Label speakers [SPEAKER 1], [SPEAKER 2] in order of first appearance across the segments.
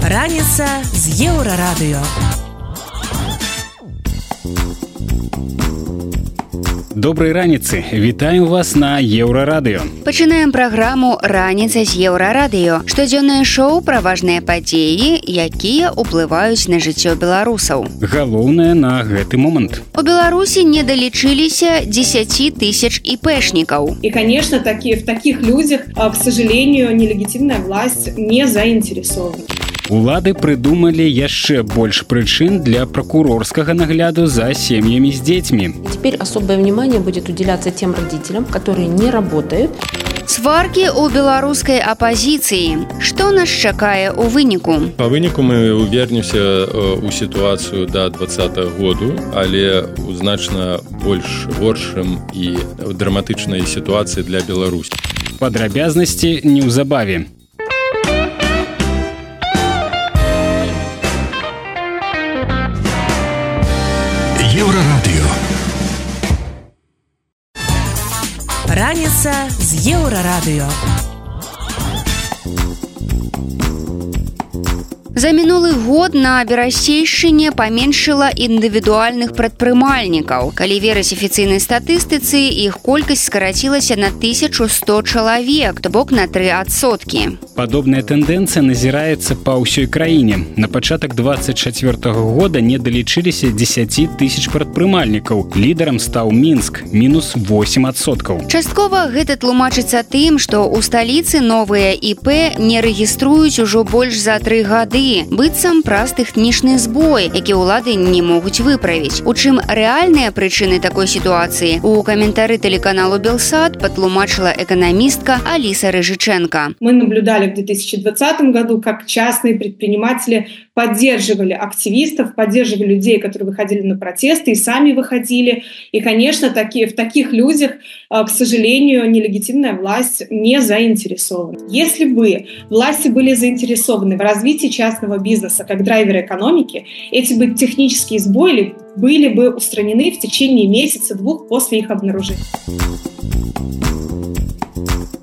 [SPEAKER 1] Раніца з еўрарадыё.
[SPEAKER 2] Добрай раніцы. Вітаем вас на еўрарадыё.
[SPEAKER 3] Пачынаем праграму раніца з еўрарадыё штодзённае шоу пра важныя падзеі якія ўплываюць на жыццё беларусаў.
[SPEAKER 2] Галоўнае на гэты момант.
[SPEAKER 3] У беларусі не далічыліся 10 тысяч іпэшнікаў.
[SPEAKER 4] И конечно такие в таких людях к сожалению нелегитимная власть не заинтересована
[SPEAKER 2] Улады прыдумалі яшчэ больш прычын для прокурорскага нагляду за сем'ямі з дзецьмі.
[SPEAKER 5] Теперь особое внимание будет уделяться тем родителям, которые не работают.
[SPEAKER 3] Сваркі ў беларускай апазіцыі. Што нас чакае ў выніку?
[SPEAKER 6] Па выніку мы увернемся ў сітуацыю да два году, але у значна больш горшым і драматычнай сітуацыі для Беларусі.
[SPEAKER 2] Падрабязнасці неўзабаве.
[SPEAKER 1] Раніца з еўрарадыё.
[SPEAKER 3] За мінулы год на берасейшчыне паменшыла індывідуальных прадпрымальнікаў. Калі верыць афіцыйнай статыстыцы, іх колькасць скарацілася на 1100 чалавек, то бок на тры адсоткі.
[SPEAKER 2] Падобная тэндэнцыя назіраецца па ўсёй краіне. На пачатак 24 -го года не далічыліся 10 тысяч прадпрымальнікаў. Лідарам стаў мінск мінус 8соткаў.
[SPEAKER 3] Часткова гэта тлумачыцца тым, што ў сталіцы новыя ІП не рэгіструюць ужо больш за тры гады быццам праз тэхнічны збой які ўлады не могуць выправіць. У чым рэальныя прычыны такой сітуацыі? У каментары тэлеканалу белсад патлумачыла эканамістка алиса рыжыченко
[SPEAKER 4] мы наблюдали в 2020 году как частные предприниматели поддерживали активистов поддерживали людей которые выходили на протесты и сами выходили. И конечно такие в таких людях к сожалению нелегитимная власть не заинтересована. Если бы власти были заинтересованы в развитии частных частного бизнеса как драйвера экономики, эти бы технические сбои были бы устранены в течение месяца-двух после их обнаружения.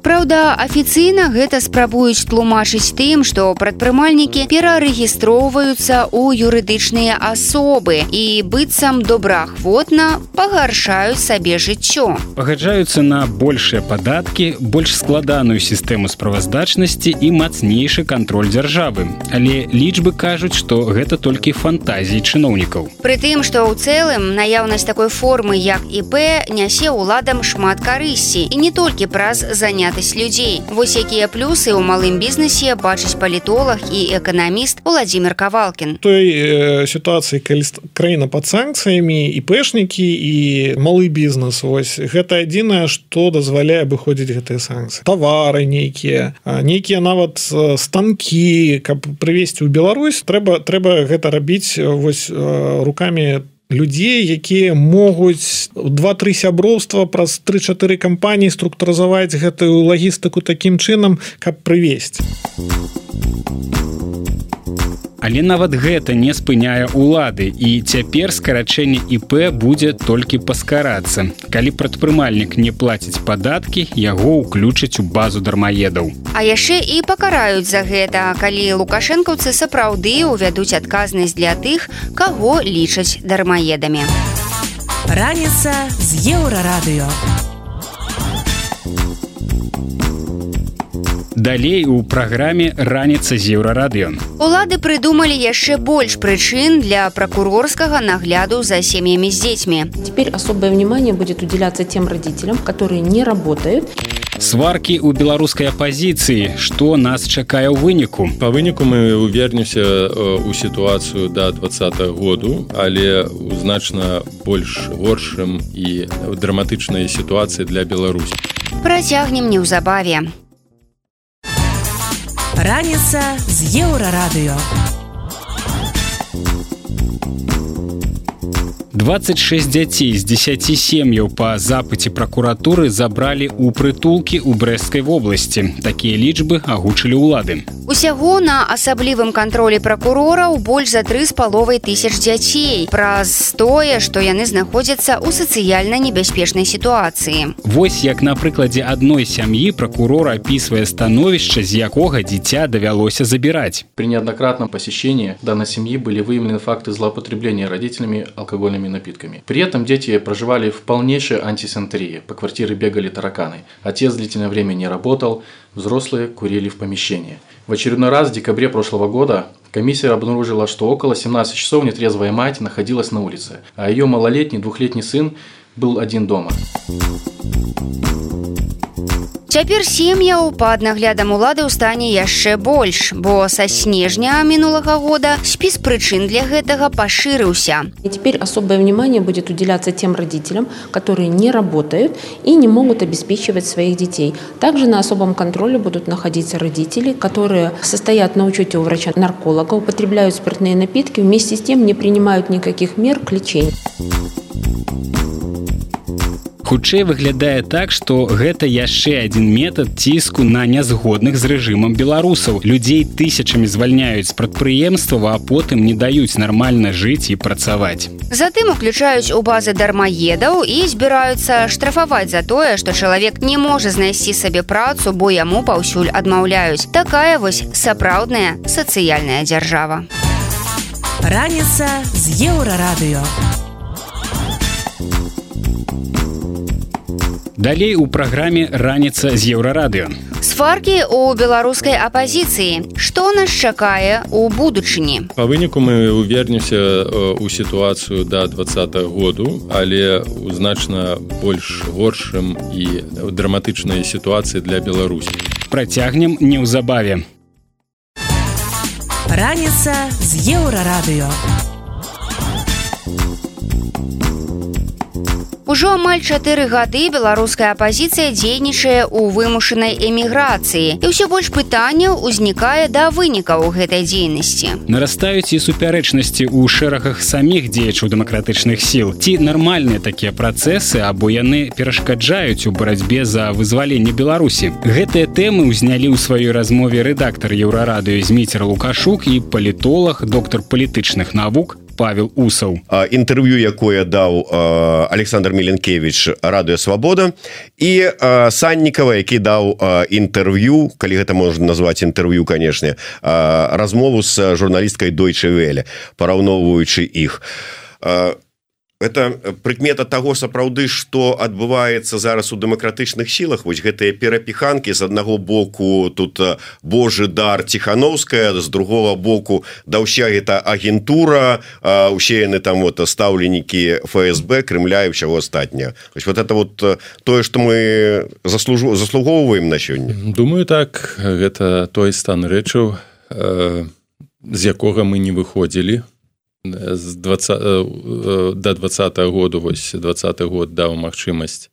[SPEAKER 3] Праўда, афіцыйна гэта спрабуюць тлумачыць тым, што прадпрымальнікі перарэгістроўваюцца ў юрыдычныя асобы і быццам добраахвотна пагаршаюць сабе жыццё.
[SPEAKER 2] Пагаджаюцца на большыя падаткі, больш складаную сістэму справаздачнасці і мацнейшы кантроль дзяржавы. Але лічбы кажуць, што гэта толькі фантазіі чыноўнікаў.
[SPEAKER 3] Прытым, што ў цэлым наяўнасць такой формы, як ІП нясе ўладам шмат карысці і не толькі праз заняць занятасць людзей. Вось якія плюсы ў малым бізнесе бачыць палітолог і эканаміст Владзімир Кавалкін.
[SPEAKER 7] Той э, сітуацыі калі краіна пад санкцыямі і пэшнікі і малы бізнес ось гэта адзінае што дазваляе абыходзіць гэтыя санкцыі тавары нейкія нейкія нават станкі каб прывесці ў Беларусь трэба трэба гэта рабіць вось руками людзей якія могуць два-тры сяброўства праз тры-чатыры кампаніі структурызаваць гэтую лагістыку такім чынам каб прывесці
[SPEAKER 2] Але нават гэта не спыняе улады і цяпер скарачэнне ІП будзе толькі паскарацца. Калі прадпрымальнік не плаціць падаткі, яго ўключаць у базу дармаедаў.
[SPEAKER 3] А яшчэ і пакараюць за гэта, калі лукашэнкаўцы сапраўды ўвядуць адказнасць для тых, каго лічаць дармаедамі.
[SPEAKER 1] Раніца з еўрарадыё.
[SPEAKER 2] Далей у праграме раніца з еўрарадыё.
[SPEAKER 3] Улады прыдумалі яшчэ больш прычын для прокурорскага нагляду за сем'ямі з дзецьмі.
[SPEAKER 5] Теперь особое внимание будет уделяться тем родителям, которые не работают.
[SPEAKER 2] Сваркі ў беларускай апазіцыі, што нас чакае ў выніку.
[SPEAKER 6] Па выніку мы увернемся ў сітуацыю да два году, але у значна больш горшым і драматычнай сітуацыі для Беларусі.
[SPEAKER 3] Працягнем неўзабаве.
[SPEAKER 1] Раніца з еўрарадыё.
[SPEAKER 2] 26 дзяцей з 10 сем'яў па запыце пракуратуры забралі ў прытулкі ў брэсцкай вобласці. Такія лічбы агучылі ўлады.
[SPEAKER 3] Усяго на асаблівым кантролі пракурораў больш за тры з паловай тысяч дзяцей праз тое, што яны знаходзяцца ў сацыяльна небяспечнай сітуацыі.
[SPEAKER 2] Вось як на прыкладзе адной сям'і пракурор апісвае становішча, з якога дзіця давялося забіраць.
[SPEAKER 8] При неоднократном посещении данной семьи были выявлены факты злоупотребления родителями алкогольными напитками. При этом дети проживали в полнейшей антисантерии. По квартире бегали тараканы. Отец длительное время не работал, взрослые курили в помещении. В очередной раз в декабре прошлого года комиссия обнаружила, что около 17 часов нетрезвая мать находилась на улице, а ее малолетний двухлетний сын был один дома.
[SPEAKER 3] Цяпер сем'яў пад наглядам улады ў стане яшчэ больш, бо са снежня мінулага года спіс прычын для гэтага пашырыўся.
[SPEAKER 5] И теперь особое внимание будет уделяться тем родителям, которые не работают и не могут обеспечивать своих детей. Также на особом контроле будут находиться родители, которые состоят на учете у врача-нарколога, употребляют спиртные напитки, вместе с тем не принимают никаких мер к лечению
[SPEAKER 2] хутчэй выглядае так што гэта яшчэ адзін метад ціску на нязгодных з рэжымам беларусаў. Людзей тысячамі звальняюць прадпрыемствава а потым не даюць нармальна жыць і працаваць.
[SPEAKER 3] Затым уключаюць у базы дармаедаў і збіраюцца штрафаваць за тое што чалавек не можа знайсці сабе працу бо яму паўсюль адмаўляюць. Такая вось сапраўдная сацыяльная дзяржава.
[SPEAKER 1] Раніца з еўрарадыё
[SPEAKER 2] Далей у праграме раніца з еўрарадыё.
[SPEAKER 3] Сваркі ў беларускай апазіцыі. Што нас чакае ў будучыні?
[SPEAKER 6] Па выніку мы увернемся ў сітуацыю да два году, але ў значна больш горшым і драматычнай сітуацыі для Беларусі.
[SPEAKER 2] Працягнем неўзабаве.
[SPEAKER 1] Раніца з еўрарадыё.
[SPEAKER 3] Ужо амаль чатыры гады беларуская апазіцыя дзейнічае ў вымушанай эміграцыі і ўсё больш пытанняў узнікае да вынікаў гэтай дзейнасці.
[SPEAKER 2] Нарастаюць і супярэчнасці ў шэрагах саміх дзеячаў дэмакратычных сіл. Ці нармальныя такія працэсы або яны перашкаджаюць у барацьбе за вызваленне Беларусі. Гэтыя тэмы ўзнялі ў сваёй размове рэдактар еўрарадыё зміцер лукашук і палітолог доктар палітычных навук павел усаў
[SPEAKER 9] інтэрв'ю якое даў александр меленкевич радыё свабода і саннікава які даў інтэрв'ю калі гэта можна назваць інтэрв'ю канешне размову з журналісткай дойчы веле параўноўваючы іх. У это прыкмета того сапраўды что адбываецца зараз у дэмакратычных сілах. Вось гэтыя перапіханки з аднаго боку тут Божы дар тихохановская з другого боку да ўся это агентура усе яны там вот стаўленікі ФСБ Крымля і ўсяго астатня вот это вот тое что мы заслужу заслугоўваем на сёння.
[SPEAKER 6] Думаю так. Гэта той стан рэчаў з якога мы не выходзілі з 20 до двадца году вось двадцатый год даў магчымасць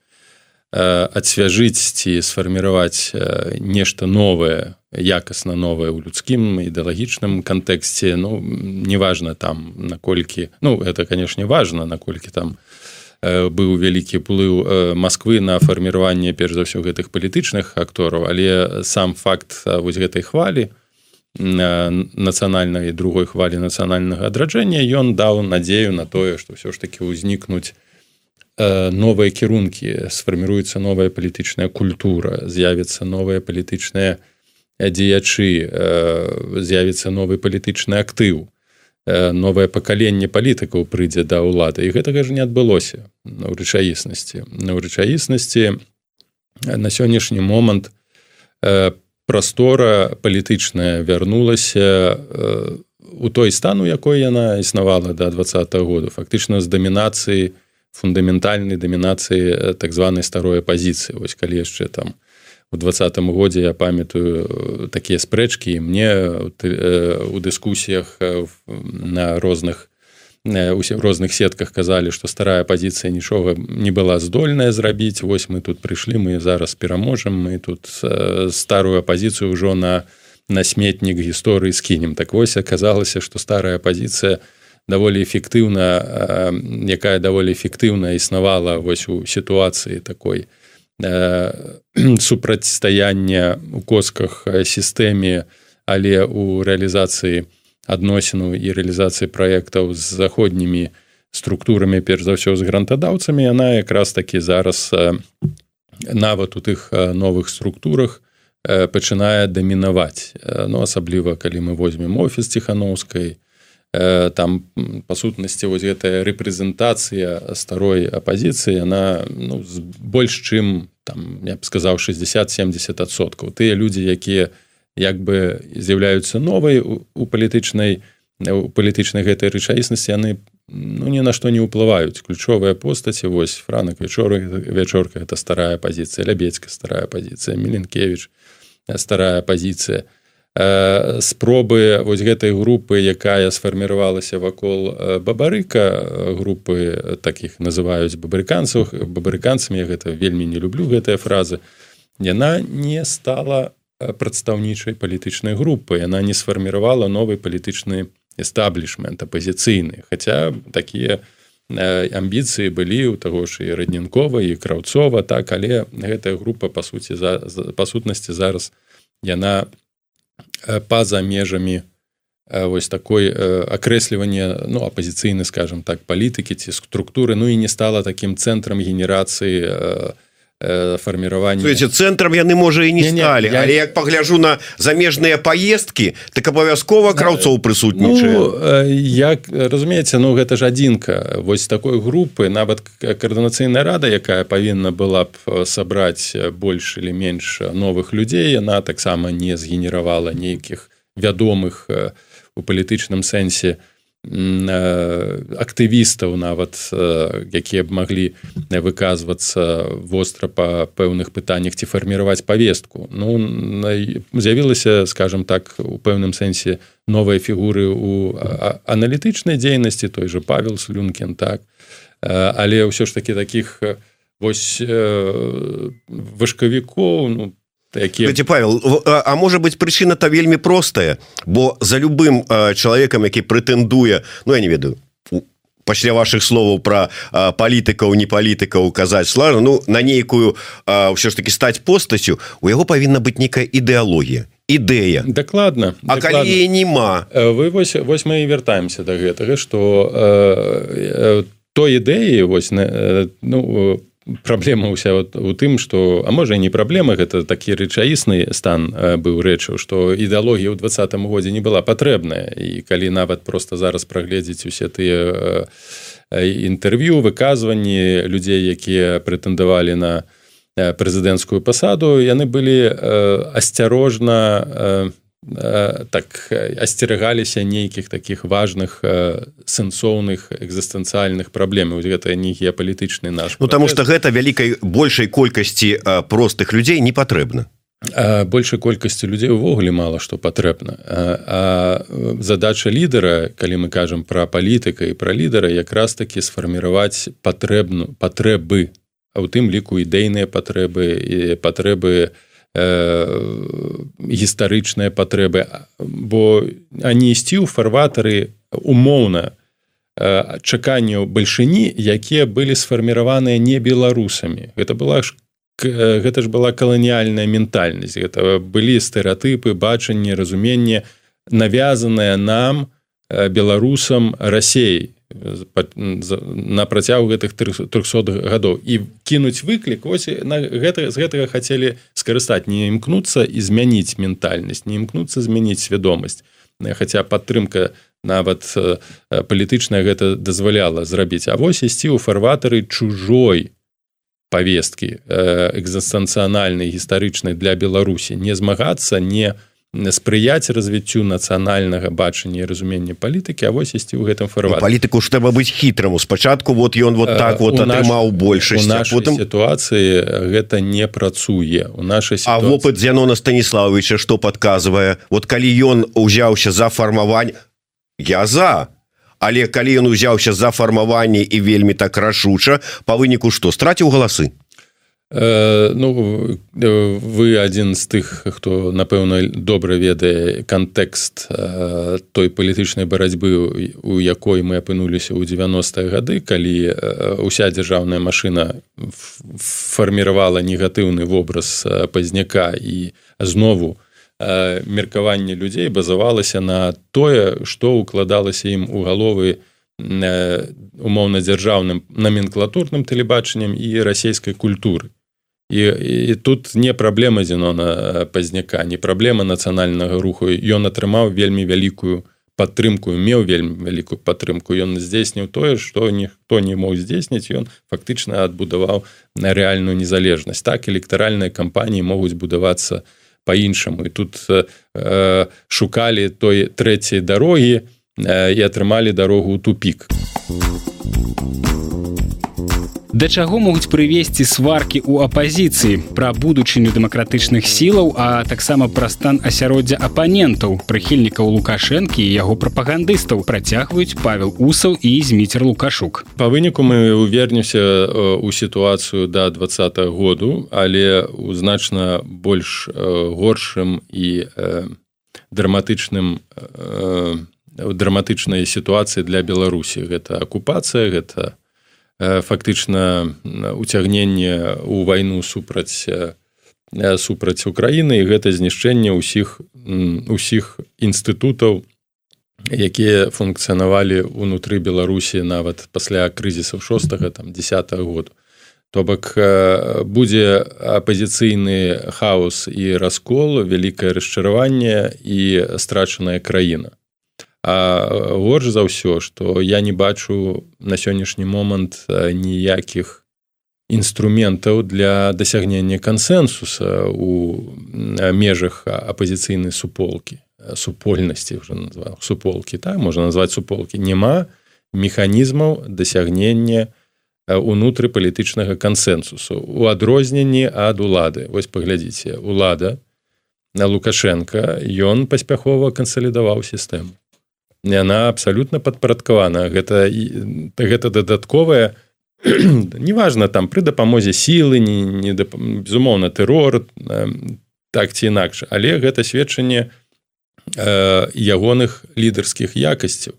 [SPEAKER 6] адсвяжыць ці сфарміраваць нешта новае якасна новае ў людскім ідэалагічным кантэксце. Ну неважна там наколькі ну это канешне важно наколькі там быў вялікі плыў Масквы на фарміраванне перш за ўсё гэтых палітычных актораў але сам факт вось гэтай хвалі нацыянальнай другой хвалі нацыянальнага адраджэння ён даў надзею на тое што ўсё ж таки ўзнікнуць новыя кірункі сфарміруецца новая палітычная культура з'явіцца новыя палітычныя дзеячы з'явіцца новы палітычны актыў новае пакаленне палітыкаў прыйдзе да ўлады і гэтага ж не адбылося на рэчаіснасці на рэчаіснасці на сённяшні момант по прастора палітычная вярнулася у той стану якой яна існавала до два -го году фактычна з дамінацыі фундаментальнай дамінацыі так званай старой апозіцыі вось калі яшчэ там у двадцатым годзе я памятаю такія спрэчкі мне у дыскусіях на розных усе розных сетках казалі што старая пазіцыя нічога не была здольная зрабіць вось мы тут прыйшлі мы зараз пераможам мы тут старую апозіцыю ўжо на на сметнік гісторыі скінем так вось аказалася што старая пазіцыя даволі эфектыўна якая даволі эфектыўна існавала вось у сітуацыі такой супрацьстаяння у косках сістэме але у рэалізацыі адносіну і рэалізацыі праектаў з заходнімі структурамі перш за ўсё з грантадаўцамі. Яна якраз такі зараз нават у тых новых структурах пачынае дамінаваць. Ну асабліва калі мы возьмем офіс ціхановскай там па сутнасці вось гэтая рэпрэзентацыя старой апазіцыі яна ну, больш чым там я б сказаў 60-70соткаў тыя людзі якія як бы з'яўляюцца новай у палітычнай у палітычнай гэтай рэчаіснасці яны ну ні на што не ўплываюць. Ключовыя постаці вось франак вечор вячорка это старая пазіцыя лябедзька старая пазіцыя меленкевич старая пазіцыя. Спробы вось гэтай групы якая сфарміравалася вакол бабарыка групы таких называюць бабарыканцаў бабарыканцамі гэта вельмі не люблю гэтыя фразы яна не стала прадстаўнічай палітычнай групы. Яна не сфарміравала новы палітычны эстаблішмент апозіцыйны хаця такія амбіцыі былі у таго ж і раднінкова і краўцова так але гэтая група па суці за па сутнасці зараз яна па-за межамі вось такой акрэслівання ну апозіцыйны скажем так палітыкі ці структуры. Ну і не стала таким цэнтрам генерацыі фарміравання
[SPEAKER 9] цэнтрам яны можа і не сталі я... але як пагляжу на замежныя паездкі так абавязкова краўцоў прысутнічае ну,
[SPEAKER 6] як разумееце ну гэта ж адзінка вось такой групы нават каардынацыйная рада якая павінна была б сабраць больш или менш новых людзей яна таксама не згенеравала нейкіх вядомых у палітычным сэнсе у актывістаў нават якія б маглі выказвацца востра па пэўных пытаннях ці фарміраваць павестку. Ну з'явілася скажем так у пэўным сэнсе новыя фігуры у аналітычнай дзейнасці той же павел слюнкін так. Але ўсё ж таки таких вось вышкавікоў ну
[SPEAKER 9] які павел а, а может быть прычына то вельмі простая бо за любым чалавекам які прэтэндуе Ну я не ведаю пасля ваших словаў про палітыкаў не палітыкаў казаць слажа ну на нейкую ўсё ж таки стаць постацю у яго павінна быць некая ідэалогія ідэя.
[SPEAKER 6] Дакладна
[SPEAKER 9] А калі нема
[SPEAKER 6] вы вось вось мы і вяртаемся до гэтага что э, э, той ідэі вось на ну праблема ўся вот у тым что а можа не праблема гэта такі рэчаісны стан быў рэчаў что ідэалогія ў двадцатым годзе не была патрэбная. І калі нават просто зараз прагледзець усе тыя інтэрв'ю выказванні людзей якія прэтэндавалі на прэзідэнцкую пасаду яны былі асцярожна так асцерагаліся нейкіх таких важных сэнсоўных экзістэнцыяльных праблем гэта не геапалітычны наш
[SPEAKER 9] Ну потому что гэта вялікай большай колькасці простых людзей не патрэбна.
[SPEAKER 6] Большай колькасці людзей увогуле мала што патрэбна. А задача лідара калі мы кажам пра палітыка і пра лідара якраз таки сфарміраваць патрэбну патрэбы а ў тым ліку ідэйныя патрэбы і патрэбы у гістарычныя патрэбы бо они ісці ў фарватары умоўна чаканняў бальшыні якія былі сфарміраваныя не беларусамі. Гэта была ж гэта ж была каланіяльная ментальнасць. Гэта былі стэеатыпы бачанне разуменне навязаныя нам беларусам рассеяй на працягу гэтых 300 гадоў. І кінуць выклік ось на гэта з гэтага хацелі скарыстаць. Не імкнуцца і змяніць ментальнасць не імкнуцца змяніць свядомасць. Хаця падтрымка нават палітычная гэта дазваляла зрабіць. А вось ісці ў фарватары чужой павесткі экзастанцыянальнай гістарычнай для беларусі. Не змагацца не у спрыяць развіццю нацыянальнага бачання і разумення палітыкі А вось ісці ў гэтым фарват.
[SPEAKER 9] Палітыку ж трэба быць хітраму спачатку вот ён вот так вот атрымаў большасць
[SPEAKER 6] потым сітуацыі гэта не працуе. У нашай
[SPEAKER 9] ситуации... А вопыт зянона станіславовича што падказвае? Вот калі ён узяўся за фармаванне я за. Але калі ён узяўся за фармаванне і вельмі так рашуча па выніку што страціў галасы
[SPEAKER 6] ну вы адзін з тых хто напэўна добра ведае кантэкст э, той палітычнай барацьбы у якой мы апынуліся ў 90-е гады калі э, уся дзяржаўная машына фарміравала негатыўны вобраз пазняка і знову меркаванне людзей базавалася на тое што укладалася ім у галовы умоўна дзяржаўным номенклатурным тэлебачаннем і расійскай культуры і, і тут не праблема зенона пазняка не праблема нацыянальнага руху. Ён атрымаў вельмі вялікую падтрымку меў вельмі вялікую падтрымку. Ён здзейсніў тое што ніхто не мог здзейсніць ён фактычна адбудаваў на рэальную незалежнасць. Так электаральныя кампаніі могуць будавацца по-іншаму і тут э, шукалі той трэцяй дарогі э, і атрымалі дарогу ў тупік. у
[SPEAKER 2] Да чаго могуць прывесці сваркі ў апазіцыі пра будучыню дэмакратычных сілаў, а таксама пра стан асяроддзя апанентаў, прыхільнікаў лукашэнкі і яго прапагандыстаў працягваюць павел усаў і зміцер лукашук.
[SPEAKER 6] Па выніку мы увернемся ў сітуацыю да два году, але ў значна больш горшым і драматычным драматычнай сітуацыі для беларусі гэта акупацыя гэта фактычна уцягненне ў вайну супраць супраць Украіны і гэта знішчэнне ўсіх усіх інстытутаў якія функцыянавалі ўнутры беларусі нават пасля крызісаў шостага там десятого году. То бок будзе апозіцыйны хаос і раскол вялікае расчараванне і страчаная краіна А горш за ўсё што я не бачу на сённяшні момант ніякіх інструментаў для дасягнення кансэнсуса у межах апозіцыйнай суполкі супольнасці уже назваў суполкі так можна назваць суполкі. Няма механізмаў дасягнення унутры палітычнага кансэнсусу. У адрозненні ад улады. Вось паглядзіце улада на лукашенко ён паспяхова кансалідаваў сістэму яна абсалютна падпарадкавана гэта гэта дадатковая неважна там пры дапамозе сілы не, не дап... безумоўна тэрор так ці інакш. Але гэта сведчанне э, ягоных лідарскіх якасцяў.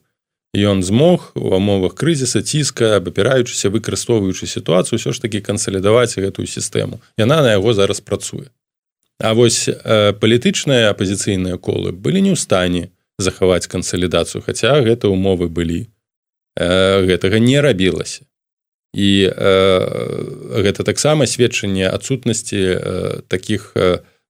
[SPEAKER 6] Ён змог у умовах крызіса ціска абапіраючыся выкарыстоўваючы сітуацыю ўсё ж такі кансалідаваць гэтую сістэму. Яна на яго зараз працуе. А вось э, палітычныя апозіцыйныя колы былі не ў стане захаваць кансалідацыю хаця гэта умовы былі. Э, гэтага не рабілася. І э, гэта таксама сведчанне адсутнасці э, таких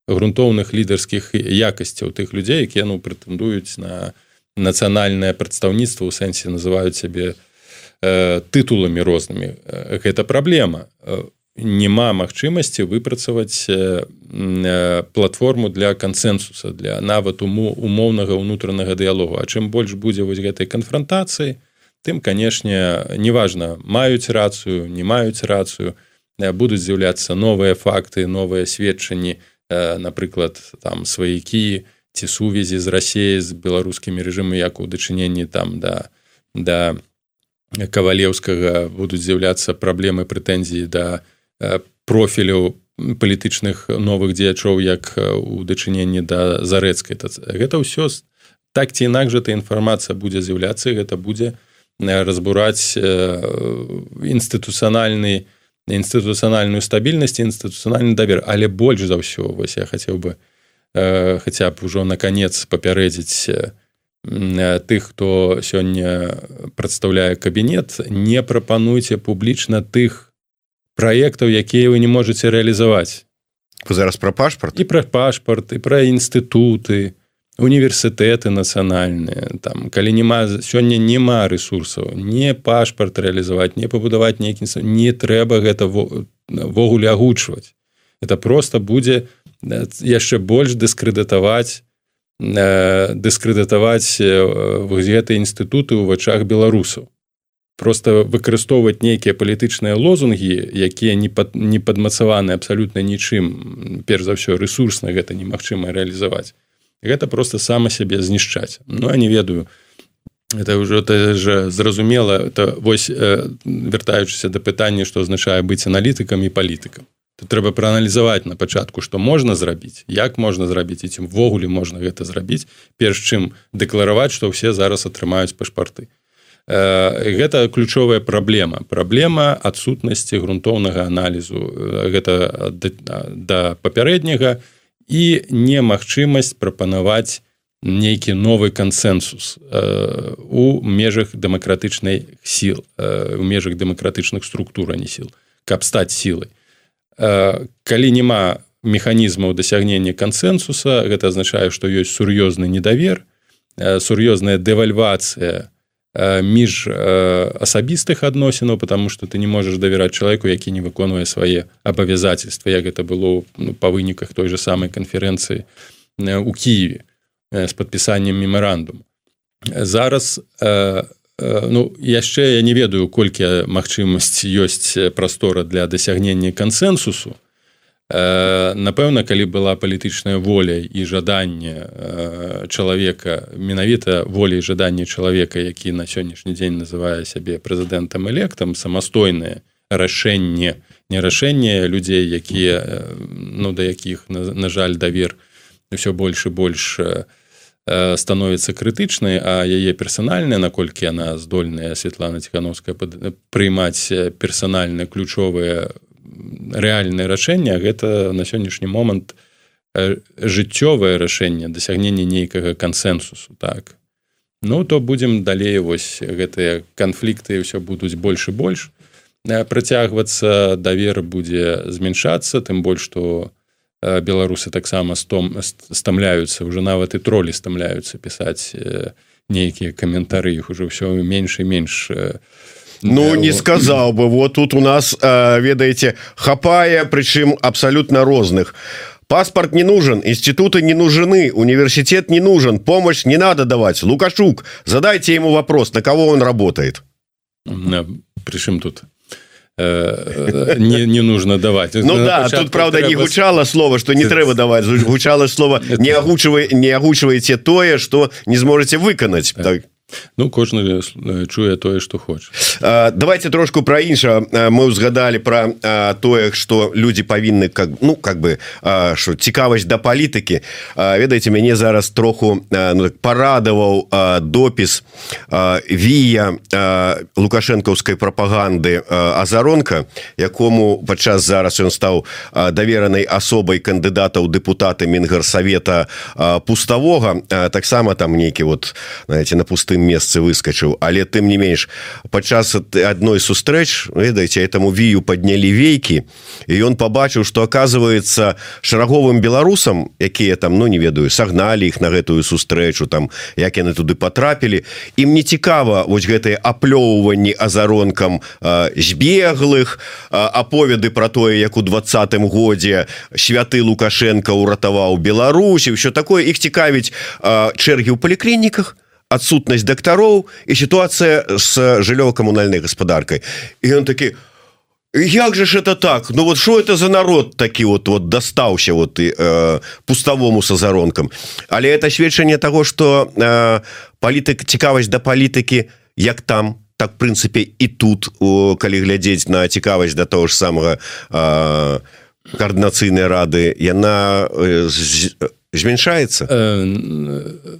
[SPEAKER 6] грунтоўных лідарскіх якасцяў тых людзей якія ну прэтэндуюць на нацыянальнае прадстаўніцтва ў сэнсе называюць сябе тытуламі рознымі. Гэта праблема няма магчымасці выпрацаваць платформу для кансэнсуса для нават уму умоўнага ўнутранага дыялогу. А чым больш будзе вось гэтай канфронтацыі тым канешне неважна маюць рацыю не маюць рацыю будуць з'яўляцца новыя факты новыя сведчанні напрыклад там сваякі ці сувязі з рассеяй з беларускімі рэжымы як у дачыненні там да да кавалеўскага будуць з'яўляцца праблемы прэтэнзіі да профіляў палітычных новых дзеячоў як у дачыненні да зарэцкай. Гэта ўсё так ці інакш эта інфармацыя будзе з'яўляцца гэта будзе разбураць інстытуцыянальны інстытуцыянальную стабільнасць інстытуцыянальны давер. Але больш за ўсё вось я хацеў бы хаця б ужо наконец папярэдзіць тых хто сёння прадстаўляе кабінет не прапануйце публічна тых праектаў якія вы не можете рэалізаваць
[SPEAKER 9] вы зараз пра пашпарт
[SPEAKER 6] і пра пашпарт і пра інстытуты універсітэты нацыянальныя там калі няма сёння няма ресурсаў не пашпарт рэалізаваць не пабудаваць нейкі не трэба гэта ввогуле агучваць. Это просто будзе яшчэ больш дыскрэдытаваць дыскрэдытаваць гэтыя інстытуты ў вачах беларусаў просто выкарыстоўваць нейкія палітычныя лозунгі якія не пад, не падмацаваны абсалютна нічым перш за ўсё ресурсна гэта немагчыма рэалізаваць. Гэта просто сама сябе знішчаць. Ну я не ведаю. Это ўжо же зразумела это вось э, вяртаючыся да пытання што азначае быць аналітыкам і палітыкам. То трэба прааналізаваць на пачатку што можна зрабіць як можна зрабіць і цімвогуле можна гэта зрабіць перш чым дэклараваць што ўсе зараз атрымаюць пашпарты гэта ключовая праблема. Праблема адсутнасці грунтоўнага аналізу. Гэта да папярэдняга і немагчымасць прапанаваць нейкі новы кансенсус у межах дэмакратычнай сіл у межах дэмакратычных структур не сіл каб стаць сілай. Калі няма механізмаў дасягнення кансенсуса гэта азначае што ёсць сур'ёзны недавер сур'ёзная дэвальвацыя між асабістых адносінаў потому что ты не можаш давяраць чалавеку які не выконвае свае абавязательства як гэта было ну, па выніках той же самай канферэнцыі у Киеве з подпісаннем мемарандум зараз ну яшчэ я не ведаю колькі магчымасць ёсць прастора для дасягнення кансенсусу напэўна калі была палітычная воля і жаданне чалавека менавіта волей жаданне чалавека які на сённяшні дзень называе сябе прэзідэнтам электам самастойнае рашэнне. Не рашэнне людзей якія ну да якіх на, на жаль давер ўсё больш і больш становіцца крытычнай а яе персанальная наколькі яна здольная Светлана ціхановская прыймаць персанальна ключовыя рэальнае рашэнне гэта на сённяшні момант жыццёвае рашэнне дасягнення нейкага кансенсусу так. Ну то будзем далей вось гэтыя канфлікты ўсё будуць больш і больш. Працягвацца давер будзе змяншацца тым больш што беларусы таксама стом стамляюцца уже нават і тролі стамляюцца пісаць нейкія каментары іх уже ўсё менш і менш
[SPEAKER 9] Ну не сказаў бы. Вот тут у нас ведаеце хапае прычым абсалютна розных. Паспорт не нужен институты не нужны университет не нужен помощь не надо давать. Лукашук задайте ему вопрос на кого он работает.
[SPEAKER 6] Причем тут не, не нужно давать.
[SPEAKER 9] Ну да тут правда не гучало слово что не трэба давать гучало слово не агучвай не агучваеце тое что не зможете выканаць так
[SPEAKER 6] Ну кожны чуе тое что хоч
[SPEAKER 9] давайте трошку про інша мы узгадали про тое что люди павінны как ну как бы что цікавасць да палітыкі. Ведаеце мяне зараз троху ну, так, парадаваў допіс вія лукашэнкаўскай прапаганды азаронка якому падчас зараз ён стаў даверанай асобай кандыдата ў дэпутаты мінгарсавета пуставога. Таксама там нейкі вот знаете на пустым месцы выскочыў але тым не менш падчас адной сустрэч ведаеце этому вію поднялі вейкі і ён побачыў что оказывается шараговым беларусам якія там ну не ведаю сагналі іх на гэтую сустрэчу там як яны туды потрапілі ім не цікава вось гэтые аплёўванні азаронкам збеглых аповеды про тое як у двадцатым годзе святы лукашенко уратаваў Беларусі все такое. Іх цікавіць чэргі ў паліклініках адсутнасць дактароў і сітуацыя з жыллёва-камунальнай гаспадаркай і ён такі як же ж это так? Ну вот что это за народ такі вот вот дастаўся вот і э, пуставому са заронкам але это сведчанне того что э, палітык цікавасць да палітыкі як там так прынцыпе і тут о, калі глядзець на цікавасць да того ж самага э, коаардынацыйнай рады яна э, з, змяншаецца?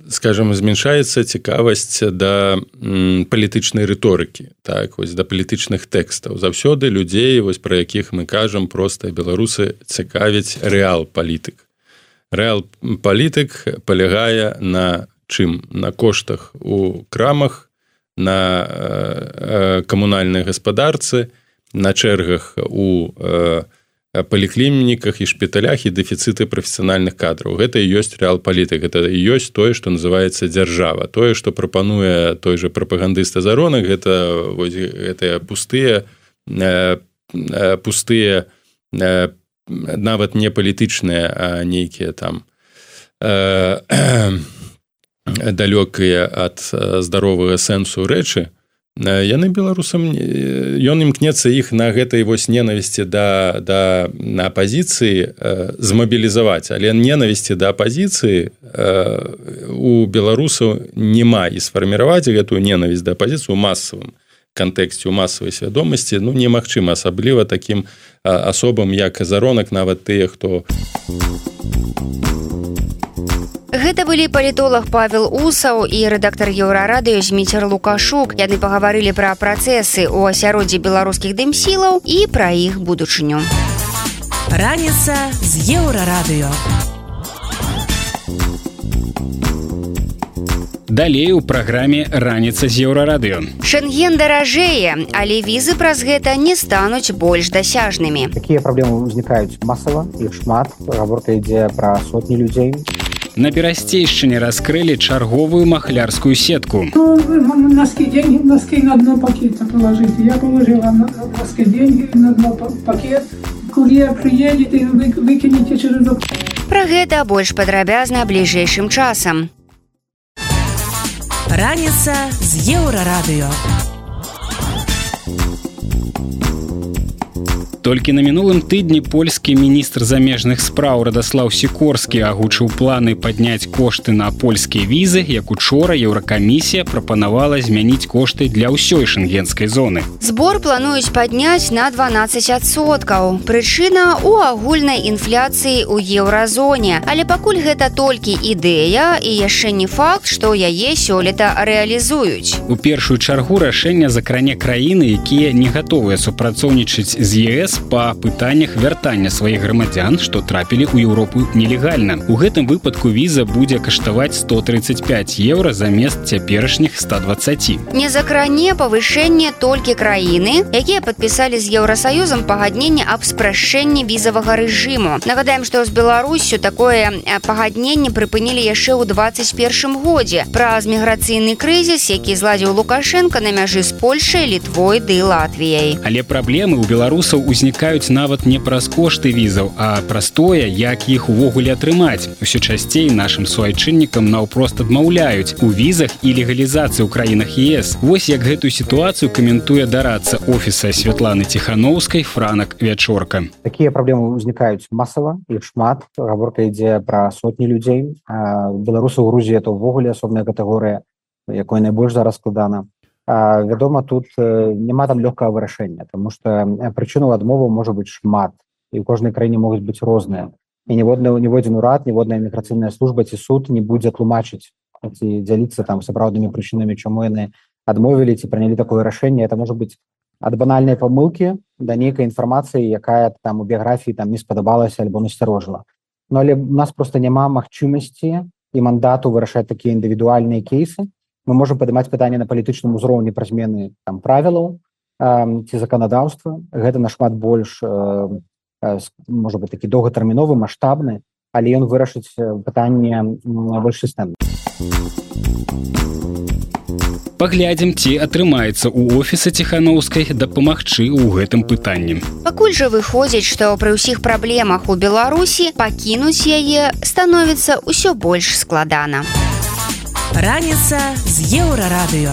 [SPEAKER 6] Скажем змяншаецца цікавасць да палітычнай рыторыкі так вось да палітычных тэкстаў. Заўсёды людзей вось пра якіх мы кажам проста беларусы цікавіць рэал палітык. Рэал палітык палягае на чым? На коштах у крамах на камунальнай гаспадарцы на чэргах у у паліклініках і шпіталях і дэфіцыты прафесіянальных кадраў гэта і ёсць рэал палітык это і ёсць тое што называется дзяржава. Тое што прапануе той же прапагандыста заронак гэта вось гэтыя пустыя пустыя нават не палітычныя а нейкія там далёкія ад здаровага сэнсу рэчы яны беларусам ён імкнецца іх на гэтай вось ненавісці да да на апозіцыі змабілізаваць. Але ненавісці да апозіцыі у беларусаў няма. І сфарміраваць гэтую ненавісць да апозіцыю масавым кантэксце у масавай свядомасці ну немагчыма асабліва таким асобам як заронак нават тыя хто
[SPEAKER 3] Гэта былі палітолог Павел Усаў і рэдактар еўрарадыё зміцер Лукашук. Яны пагаварылі пра працэсы ў асяроддзі беларускіх дымсілаў і пра іх будучыню.
[SPEAKER 1] Раніца з еўрарадыё.
[SPEAKER 2] Далей у праграме раніца з еўрарадыё.
[SPEAKER 3] Шэнген даражэе, але візы праз гэта не стануць больш дасяжнымі.
[SPEAKER 10] Такія праблемы ўзнікаюць масава іх шмат. гаворка ідзе пра сотні людзей.
[SPEAKER 2] На перасцейшчыне раскрылі чарговую махлярскую сетку.
[SPEAKER 11] Ну, носки деньги, носки на дно пакета положите. Я положила на носки деньги на дно пакет. Курьер приедет и вы, выкинете через окно.
[SPEAKER 3] Пра гэта больш падрабязна бліжэйшым часам.
[SPEAKER 1] Раніца з еўрарадыё.
[SPEAKER 2] Толькі на мінулым тыдні польскі міністр замежных спраў радаслаў сікорскі агучыў планы падняць кошты на польскія візы, як учора еўракамісія прапанавала змяніць кошты для ўсёй шэнгенскай зоны.
[SPEAKER 3] Збор плануюць падняць на 12соткаў. Прычына у агульнай інфляцыі ў еўразоне, але пакуль гэта толькі ідэя і яшчэ не факт, што яе сёлета рэалізуюць.
[SPEAKER 2] У першую чаргу рашэння закране краіны, якія не гатовыя супрацоўнічаць з ЕС па пытаннях вяртання сваіх грамадзян, што трапілі ў Еўропу нелегальна. У гэтым выпадку віза будзе каштаваць 135 еўра замест цяперашніх 120.
[SPEAKER 3] Не закране павышэнне толькі краіны, якія падпісалі з еўрасаюзам пагадненне аб спрашчэнні візавага рэжыму. Нагадаем, што з Беларусю такое пагадненне прыпынілі яшчэ ў 21 годзе праз міграцыйны крызіс, які зладзіў Лукашенко на мяжы з Польшай, літвой ды Латвіяй.
[SPEAKER 2] Але праблемы ў беларусаў узнікаюць нават не праз кошты візаў, а праз тое, як іх увогуле атрымаць. Усё часцей нашым суайчыннікам наўпрост адмаўляюць у візах і легалізацыі ў краінах ЕС. Вось як гэтую сітуацыю каментуе дарацца офіса Святланы Ціхановскай франак вячорка.
[SPEAKER 10] Такія праблемы ўзнікаюць масава іх шмат. гаворка ідзе пра сотні людзей. Беларусы ў Грузіі это ўвогуле асобная катэгорыя, якой найбольш зараз складана вядома тут няма там лёгкага вырашэння тому что прычыну адмову можа быць шмат і ў кожнай краіне могуць быць розныя і ніводны ніводзін урад ніводная міграцыйная служба ці суд не будзе тлумачыць ці дзяліцца там сапраўднымі прычынамі чаму яны адмовілі ці прынялі такое рашэнне это можа быць ад банальнай памылкі да нейкай інфармацыі якая там у біяграфіі там не спадабалася альбо насцярожыла но але у нас просто няма магчымасці і мандату вырашаць такія індывідуальныя кейсы мы можем падымаць пытанне на палітычным узроўні пра змены там правілаў э, ці заканадаўства. Гэта нашмат больш э, э, можа быть такі доўгатэрміновы маштабны але ён вырашыць пытанне больш сістэмна.
[SPEAKER 2] Паглядзім ці атрымаецца ў офіса ціханаўскай дапамагчы ў гэтым пытанні.
[SPEAKER 3] Пакуль жа выходзіць што пры ўсіх праблемах у беларусі пакінуць яе становіцца ўсё больш складана. у
[SPEAKER 1] Раніца з еўрарадыё.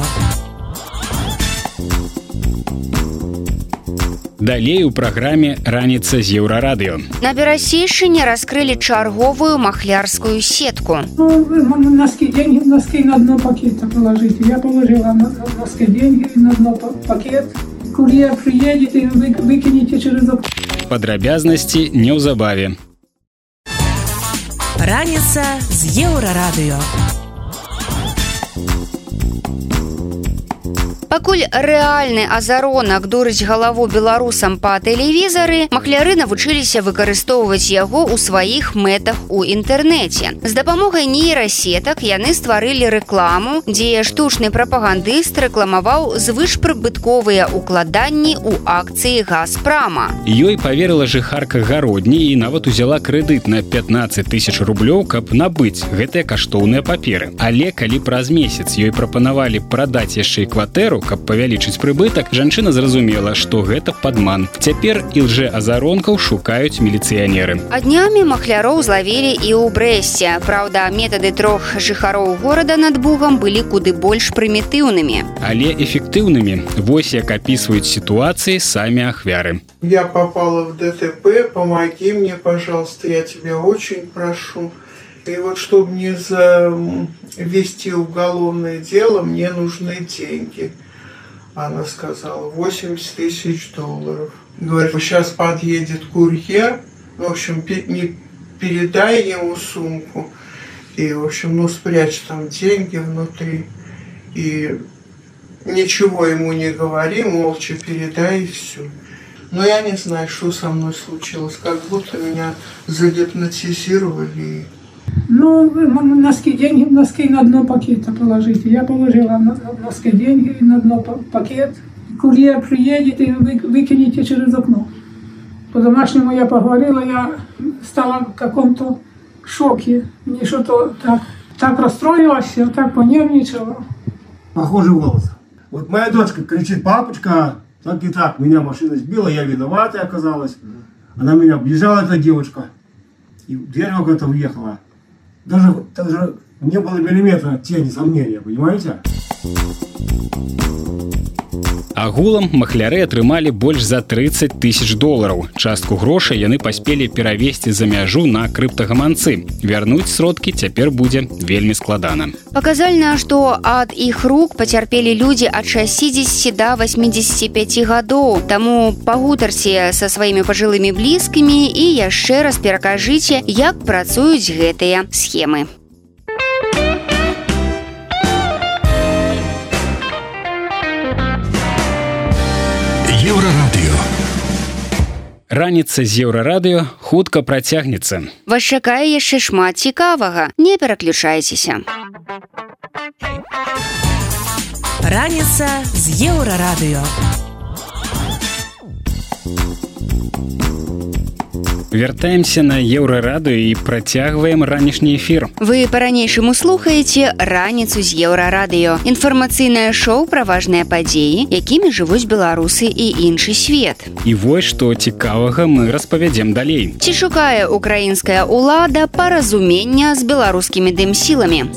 [SPEAKER 2] Далей у праграме раніца з еўрарадыё.
[SPEAKER 3] На берасейшыне раскрылі чарговую махлярскую сетку.
[SPEAKER 11] Ну, носки деньги, носки на дно пакета положите. Я положила носки деньги на дно пакет. Курьер приедет и вы, выкинете через.
[SPEAKER 2] Падрабязнасці неўзабаве.
[SPEAKER 1] Раніца з еўрарадыё.
[SPEAKER 3] Пакуль рэальны азаронак дурыць галаву беларусам па тэлевізары, махляры навучыліся выкарыстоўваць яго ў сваіх мэтах у інтэрнэце. З дапамогай нейрасетак яны стварылі рэкламу, дзе штучны прапагандыст рэкламаваў звышпрыбытковыя укладанні ў акцыі газпрама.
[SPEAKER 2] Ёй паверыла жыхарка гародні і нават узяла крэдыт на 15 тысяч рублёў, каб набыць гэтыя каштоўныя паперы. Але калі праз месяц ёй прапанавалі прадаць яшчэ і кватэру, кватэру каб павялічыць прыбытак жанчына зразумела што гэта падман. Цяпер ілже азаронкаў шукаюць міліцыянеры.
[SPEAKER 3] А днямі махляроў злавілі і ў брэсце. Праўда метады трох жыхароў горада над бугам былі куды больш прымітыўнымі.
[SPEAKER 2] Але эфектыўнымі. Вось як опісваюць сітуацыі самі ахвяры.
[SPEAKER 12] Я попала в дтп помоги мне пожалуйста я тебя очень прошу. И вот чтобы мне завести уголовное дело мне нужны деньги Она сказала 80 тысяч долларов. Говорит, сейчас подъедет курьер, в общем, не передай ему сумку. И, в общем, ну, спрячь там деньги внутри. И ничего ему не говори, молча передай и все. Но я не знаю, что со мной случилось. Как будто меня загипнотизировали.
[SPEAKER 11] Ну, носки, деньги носки на дно пакета положите. Я положила носки деньги на дно пакет. Курьер приедет и вы, выкинете через окно. По-домашнему я поговорила, я стала в каком-то шоке. Мне что-то так, так расстроилась, я так понервничала.
[SPEAKER 13] Похожий голос. Вот моя дочка кричит, папочка, так и так, меня машина сбила, я виноватая оказалась. Она меня объезжала, эта девочка, и дверь это уехала. Даже, даже не было миллиметра тени сомнения, понимаете?
[SPEAKER 2] Агулам махляры атрымалі больш за 30 тысяч долараў. Частку грошай яны паспелі перавесці за мяжу на крыптагаманцы. Вярнуць сродкі цяпер будзе вельмі складана.
[SPEAKER 3] Паказальна што ад іх рук пацярпелі людзі ад 60 до 85 гадоў. Таму пагутарце са сваімі пажылымі блізкімі і яшчэ раз перакажыце як працуюць гэтыя схемы
[SPEAKER 2] раніца з еўрарадыё хутка працягнецца.
[SPEAKER 3] Вас чакае яшчэ шмат цікавага. Не пераключайцеся.
[SPEAKER 1] Раніца з еўрарадыё
[SPEAKER 2] вяртаемся на еўрараду і працягваем ранішні эфір.
[SPEAKER 3] Вы по-ранейшаму слухаеце раніцу з еўрарадыё. Інфармацыйнае шоу пра важныя падзеі якімі жывуць беларусы і іншы свет.
[SPEAKER 2] І вось што цікавага мы распавядзем далей.
[SPEAKER 3] Ці шукае украінская ўлада паразумення з беларускімі дымсіламі?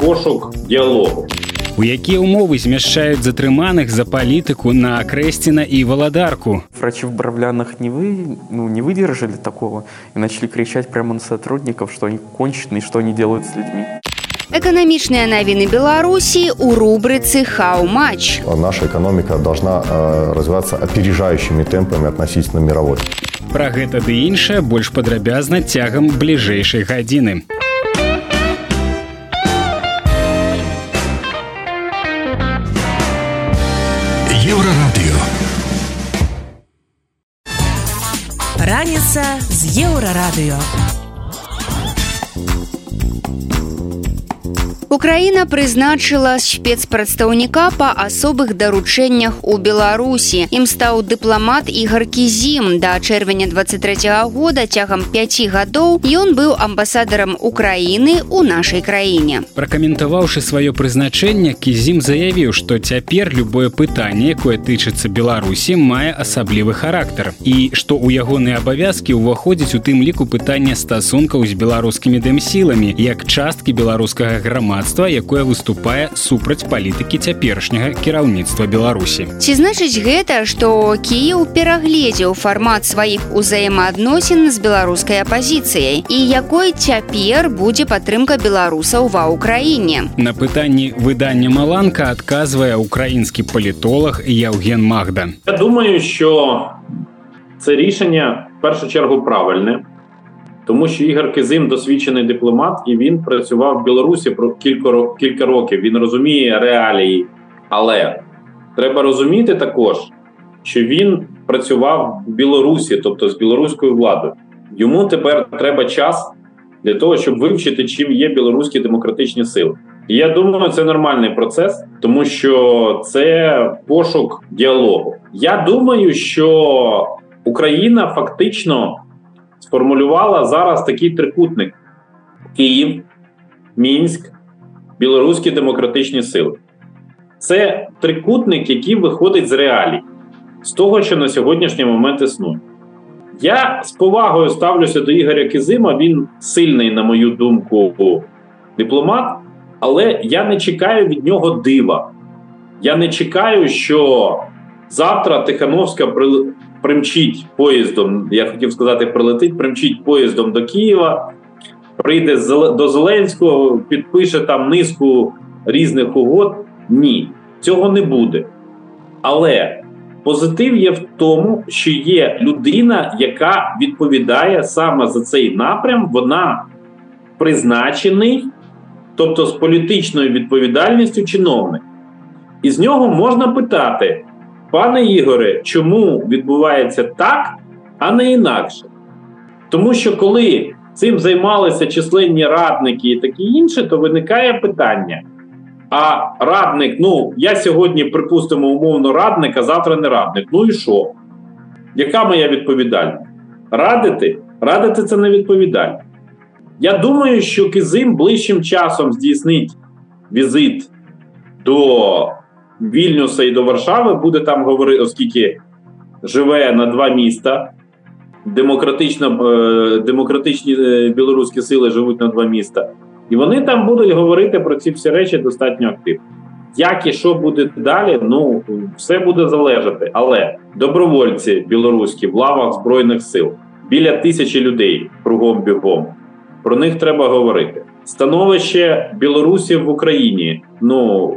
[SPEAKER 14] Пошук дыалогу
[SPEAKER 2] у якія умовы змяшчаюць затрыманых за палітыку на акрэсціна і валадарку?
[SPEAKER 15] Врачи в бравлянах не вы ну не выдержали такого и начали кричать прямо на сотрудников что они конченые что они делают с людьми.
[SPEAKER 3] Эканамічныя навіны беларусі у рубрыцы хау-матч
[SPEAKER 16] наша экономика должна э, развиваться опережающими темпами относительно мировой.
[SPEAKER 2] Про гэта ды іншае больш падрабязна цягам бліжэйшай гадзіны
[SPEAKER 1] раніца з еўрарадыё
[SPEAKER 3] Украіна прызначыла спецпрадстаўніка па асобых даручэннях у Беларусі. Ім стаў дыпламат ігаркі зім. Да чэрвеня 23 -го года цягам 5 гадоў ён быў амбасадарам Украіны ў нашай краіне.
[SPEAKER 2] Пракаментаваўшы сваё прызначэнне, кізім заявіў, што цяпер любое пытанне, якое тычыцца Беларусі, мае асаблівы характар. І што ў ягоныя абавязкі ўваходзіць у тым ліку пытання стасункаў з беларускімі дэмсіламі, як часткі беларускага грамадства грамадства якое выступае супраць палітыкі цяперашняга кіраўніцтва беларусі.
[SPEAKER 3] Ці значыць гэта што кіеў перагледзеў фармат сваіх узаемаадносін з беларускай апазіцыяй і якой цяпер будзе падтрымка беларусаў ва ўкраіне?
[SPEAKER 2] На пытанні выдання маланка адказвае украінскі палітолог яўген магда.
[SPEAKER 14] Я думаю що це рішення в першу чергу правильне тому що Ігор Кизим досвідчений дипломат, і він працював в Білорусі про кілька кілька років. Він розуміє реалії, але треба розуміти також, що він працював в Білорусі, тобто з білоруською владою. Йому тепер треба час для того, щоб вивчити, чим є білоруські демократичні сили. І я думаю, це нормальний процес, тому що це пошук діалогу. Я думаю, що Україна фактично сформулювала зараз такий трикутник: Київ, Мінськ, Білоруські демократичні сили. Це трикутник, який виходить з реалій, з того, що на сьогоднішній момент існує. Я з повагою ставлюся до Ігоря Кизима. Він сильний, на мою думку, дипломат, але я не чекаю від нього дива. Я не чекаю, що завтра Тихановська примчить поїздом, я хотів сказати, прилетить, примчить поїздом до Києва, прийде до Зеленського, підпише там низку різних угод. Ні, цього не буде. Але позитив є в тому, що є людина, яка відповідає саме за цей напрям. Вона призначений, тобто з політичною відповідальністю чиновник. І з нього можна питати, пане Ігоре, чому відбувається так, а не інакше? Тому що коли цим займалися численні радники і таке інше, то виникає питання. А радник, ну я сьогодні, припустимо, умовно радник, а завтра не радник. Ну і що? Яка моя відповідальність? Радити? Радити це не відповідальність. Я думаю, що Кизим ближчим часом здійснить візит до Вільнюса і до Варшави, буде там говорити, оскільки живе на два міста. Демократично, е, демократичні е, білоруські сили живуть на два міста. І вони там будуть говорити про ці всі речі достатньо активно. Як і що буде далі, ну все буде залежати. Але добровольці білоруські в лавах Збройних сил біля тисячі людей кругом бігом. Про них треба говорити. Становище білорусів в Україні. Ну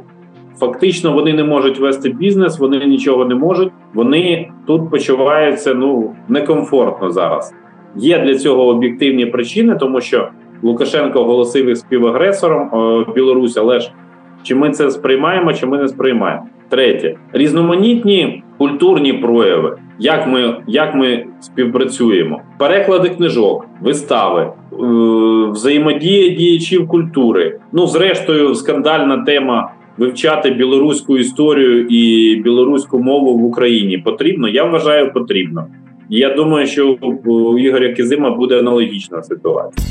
[SPEAKER 14] фактично вони не можуть вести бізнес, вони нічого не можуть. Вони тут почуваються ну некомфортно зараз. Є для цього об'єктивні причини, тому що Лукашенко оголосив їх співагресором Білорусь, але ж чи ми це сприймаємо, чи ми не сприймаємо. Третє різноманітні культурні прояви, як ми як ми співпрацюємо, переклади книжок, вистави, е, взаємодія діячів культури. Ну, зрештою, скандальна тема вивчати білоруську історію і білоруську мову в Україні потрібно. Я вважаю, потрібно. Я думаю, що у Ігоря Кизима буде аналогічна ситуація.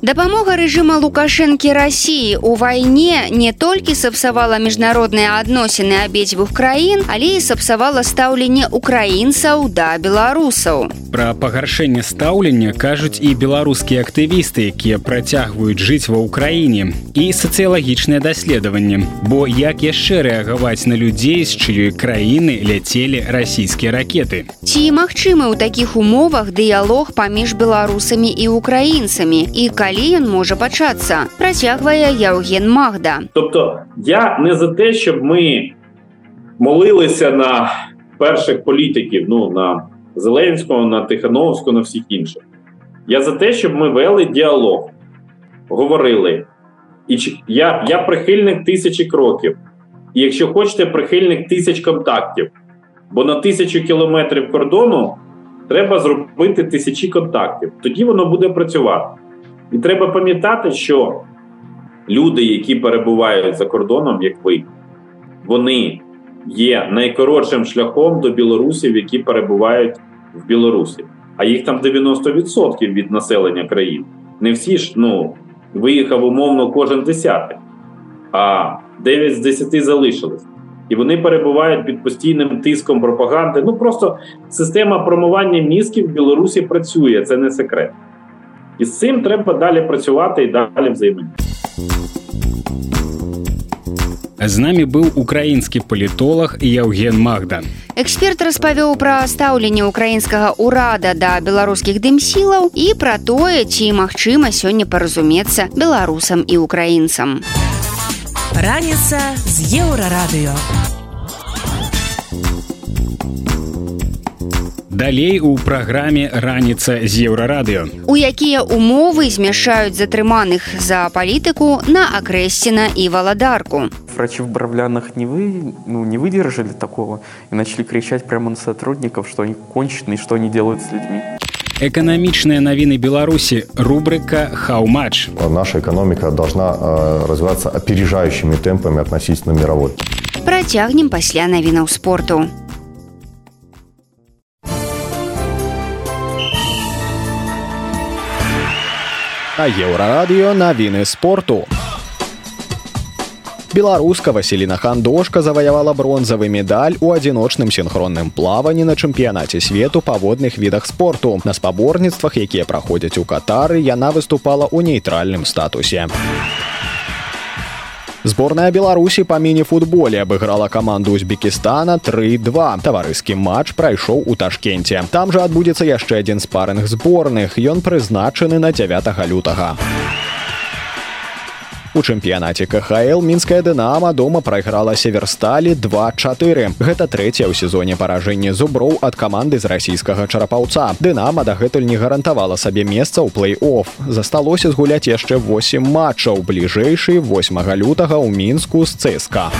[SPEAKER 3] Дапамога рэжыма лукашэнкі рассіі ў вайне не толькі сапсавала міжнародныя адносіны абедзвюх краін, але і сапсавала стаўленне украінцаў да беларусаў.
[SPEAKER 2] Пра пагаршэнне стаўлення кажуць і беларускія актывісты, якія працягваюць жыць ва ўкраіне і сацыялагічныя даследаванні. Бо як яшчэ рэагаваць на людзей, з чыёй краіны ляцелі расійскія ракеты.
[SPEAKER 3] Ці магчымы ў такіх умовах дыялог паміж беларусамі і украінцамі і калі ён можа пачацца працягвае Яўген Магда.
[SPEAKER 14] Тобто я не за те щоб ми молилися на перших політиків ну на Зеленського на Тихановського на всіх інших. Я за те щоб ми вели діалог говорили. І я, я прихильник тисячі кроків. І якщо хочете прихильник тисяч контактів. Бо на тисячу кілометрів кордону треба зробити тисячі контактів. Тоді воно буде працювати і треба пам'ятати, що люди, які перебувають за кордоном, як ви, вони є найкоротшим шляхом до білорусів, які перебувають в Білорусі. А їх там 90% від населення країн. Не всі ж ну, виїхав умовно кожен десятий, а 9 з 10 залишились. І вони перебувають під постійним тиском пропаганди. Ну просто система промивання мізків в Білорусі працює, це не секрет. І з цим треба далі працювати і далі взаємодіяти.
[SPEAKER 2] З намі быў украінскі палітолог Яўген Магда.
[SPEAKER 3] Эксперт распавёў пра стаўленне украінскага ўрада да беларускіх дымсілаў і пра тое, ці магчыма сёння паразумецца беларусам і украінцам.
[SPEAKER 1] Раніца з еўрарадыё.
[SPEAKER 2] Далей у праграме раніца з еўрарадыё.
[SPEAKER 3] У якія умовы змяшаюць затрыманых за палітыку на акрэсціна і валадарку.
[SPEAKER 15] Врачи в Бравлянах не, вы, ну, не выдержали такого и начали кричать прямо на сотрудников, что они конченые, что они делают с людьми.
[SPEAKER 2] Экономичные новины Беларуси. Рубрика «How much?».
[SPEAKER 16] Наша экономика должна э, развиваться опережающими темпами относительно мировой.
[SPEAKER 3] Протягнем пасля новинаў спорту.
[SPEAKER 17] На еўрарадыё навіны спорту. Беларуска Васіліна Хандошка заваявала бронзавы медаль у адзіночным сінхронным плаванні на чэмпіянаце свету па водных відах спорту. На спаборніцтвах, якія праходзяць у катары, яна выступала ў нейтральным статусе. Зборная Беларусі па міні-футболе абыграла каманду Узбекістана 3-2. Таварыскі матч прайшоў у ташкенце. Там жа адбудзецца яшчэ адзін спарынг зборных. Ён прызначаны на 9 лютага. У чэмпіянаце КХл мінская дынама дома прайграла северсталі 24. Гэта трэцяе ў сезоне паражэнне зуброў ад каманды з расійскага чарапаўца. Дынама дагэтуль не гарантавала сабе месца ў плэй-офф. Засталося згуляць яшчэ 8 матчаў бліжэйшы 8 лютага ў мінску з цСК.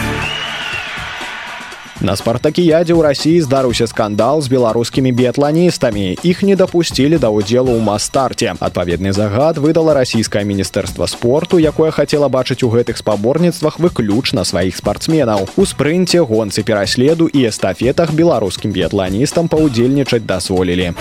[SPEAKER 17] На спартакіядзе ў рассіі здарыўся скандал з беларускімі біятланістамі. Іх не дапусцілі да ўдзелу ў мастарце. Адпаведны загад выдала расійскае міністэрства спорту, якое хацела бачыць у гэтых спаборніцтвах выключна сваіх спартсменаў. У спрынце гонцы пераследу і эстафетах беларускім біятланістам паўдзельнічаць дазволілі.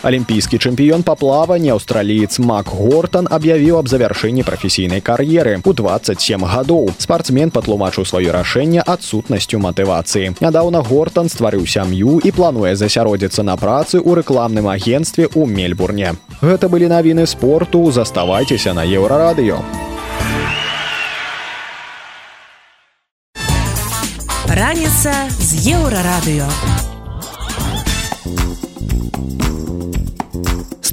[SPEAKER 17] Алімпійскі чэмпіён па плаванні аўстраліец Мак Гортон аб'явіў аб завяршэнні прафесійнай кар'еры у 27 гадоў. Спартсмен патлумачыў сваё рашэнне адсутнасцю матывацыі. Нядаўна Гортон стварыў сям'ю і плануе засяродзіцца на працы ў рэкламным агенцтве ў Мельбурне. Гэта былі навіны спорту, заставайцеся на еўрарадыё.
[SPEAKER 1] Раніца з еўрарадыё.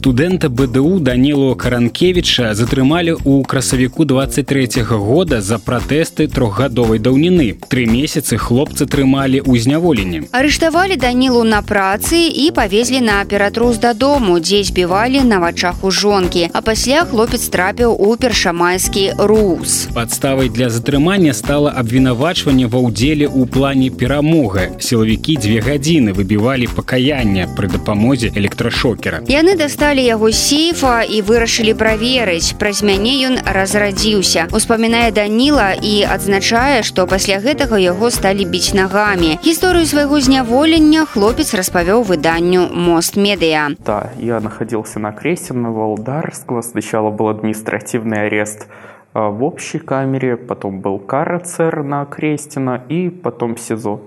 [SPEAKER 2] Студэнта бДУ данілу каранкевіча затрымалі ў красавіку 23 -го года за пратэсты трохгадовай даўніны. Тры месяцы хлопцы трымалі ў зняволенні.
[SPEAKER 3] Арыштавалі данілу на працы і павезлі на аператрус дадому дзе збівалі на вачах у жонкі. А пасля хлопец трапіў у першамайскі рус.
[SPEAKER 2] Падставай для затрымання стала абвінавачванне ва ўдзеле ў плане перамога сілавікі дзве гадзіны выбівалі пакаяння пры дапамозе электрашокера
[SPEAKER 3] яны дасталі дасталі яго сейфа і вырашылі праверыць. Праз мяне ён разрадзіўся. Успамінае даніла і адзначае што пасля гэтага яго сталі біць нагамі. Гісторыю свайго зняволення хлопец распавёў выданню мост медыа
[SPEAKER 15] да я находился на кресена волдарского сначала был административный арест в общей камере потом был карацер на крестина и потом сизо.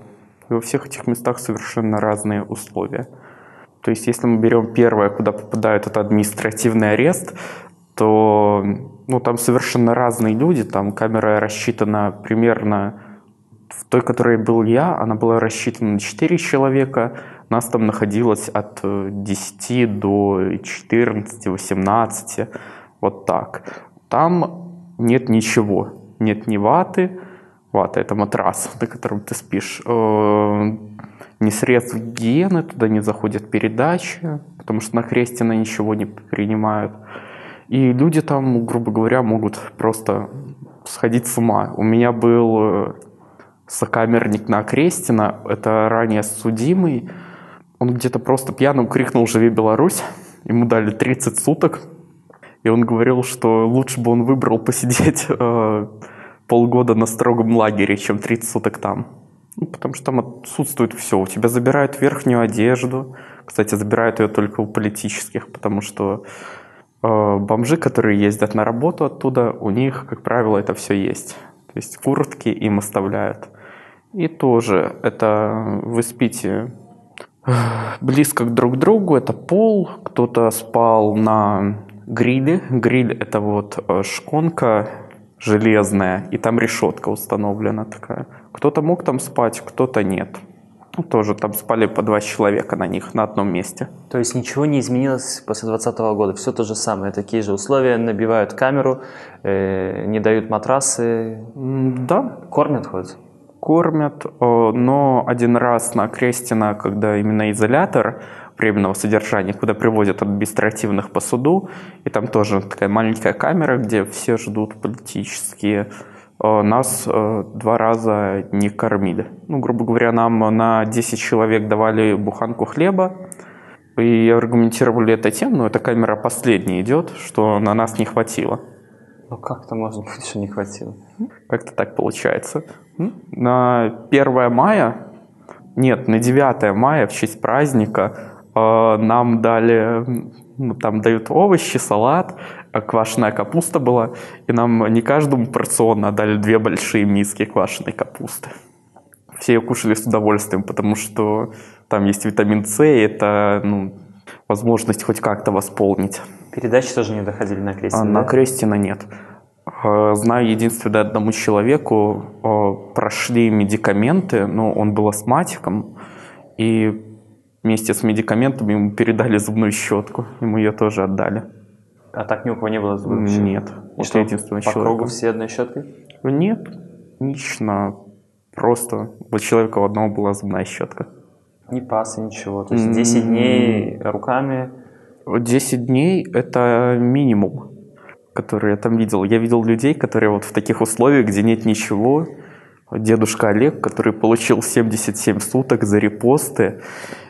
[SPEAKER 15] И во всех этих местах совершенно разные условия То есть, если мы берем первое, куда попадают, это административный арест, то ну, там совершенно разные люди. Там камера рассчитана примерно... В той, которой был я, она была рассчитана на 4 человека. Нас там находилось от 10 э, до 14, 18. Вот так. Там нет ничего. Нет ни ваты. Вата – это матрас, на котором ты спишь э, ни средств гигиены, туда не заходят передачи, потому что на Крестина ничего не принимают. И люди там, грубо говоря, могут просто сходить с ума. У меня был э, сокамерник на Крестина, это ранее судимый. Он где-то просто пьяным крикнул «Живи Беларусь!». Ему дали 30 суток. И он говорил, что лучше бы он выбрал посидеть э, полгода на строгом лагере, чем 30 суток там. Ну, потому что там отсутствует все. У тебя забирают верхнюю одежду. Кстати, забирают ее только у политических, потому что э, бомжи, которые ездят на работу оттуда, у них, как правило, это все есть. То есть куртки им оставляют. И тоже это вы спите э, близко друг к другу, это пол, кто-то спал на гриле. Гриль — это вот э, шконка железная, и там решетка установлена такая. Кто-то мог там спать, кто-то нет. Ну, тоже там спали по два человека на них на одном месте.
[SPEAKER 18] То есть ничего не изменилось после 2020 года? Все то же самое, такие же условия, набивают камеру, э, не дают матрасы?
[SPEAKER 15] Да.
[SPEAKER 18] Кормят хоть?
[SPEAKER 15] Кормят, э, но один раз на Крестина, когда именно изолятор временного содержания, куда привозят административных по суду, и там тоже такая маленькая камера, где все ждут политические нас э, два раза не кормили. Ну, грубо говоря, нам на 10 человек давали буханку хлеба, и аргументировали это тем, ну, эта камера последняя идет, что на нас не хватило.
[SPEAKER 18] Ну, как-то можно быть, что не хватило.
[SPEAKER 15] Как-то так получается. На 1 мая, нет, на 9 мая, в честь праздника, э, нам дали, ну, там дают овощи, салат, квашеная капуста была, и нам не каждому порционно дали две большие миски квашеной капусты. Все ее кушали с удовольствием, потому что там есть витамин С, и это ну, возможность хоть как-то восполнить.
[SPEAKER 18] Передачи тоже не доходили на Крестина? А,
[SPEAKER 15] на да? Крестина нет. А, знаю единственное одному человеку, а, прошли медикаменты, но он был астматиком, и вместе с медикаментами ему передали зубную щетку, ему ее тоже отдали.
[SPEAKER 18] А так ни у кого не было зубов?
[SPEAKER 15] Нет.
[SPEAKER 18] И что,
[SPEAKER 15] единственный
[SPEAKER 18] по
[SPEAKER 15] человек.
[SPEAKER 18] кругу все одной щеткой?
[SPEAKER 15] Нет, лично просто у человека у одного была зубная щетка.
[SPEAKER 18] Ни пасы, ничего. То есть 10 дней руками.
[SPEAKER 15] 10 дней – это минимум, который я там видел. Я видел людей, которые вот в таких условиях, где нет ничего. Дедушка Олег, который получил 77 суток за репосты,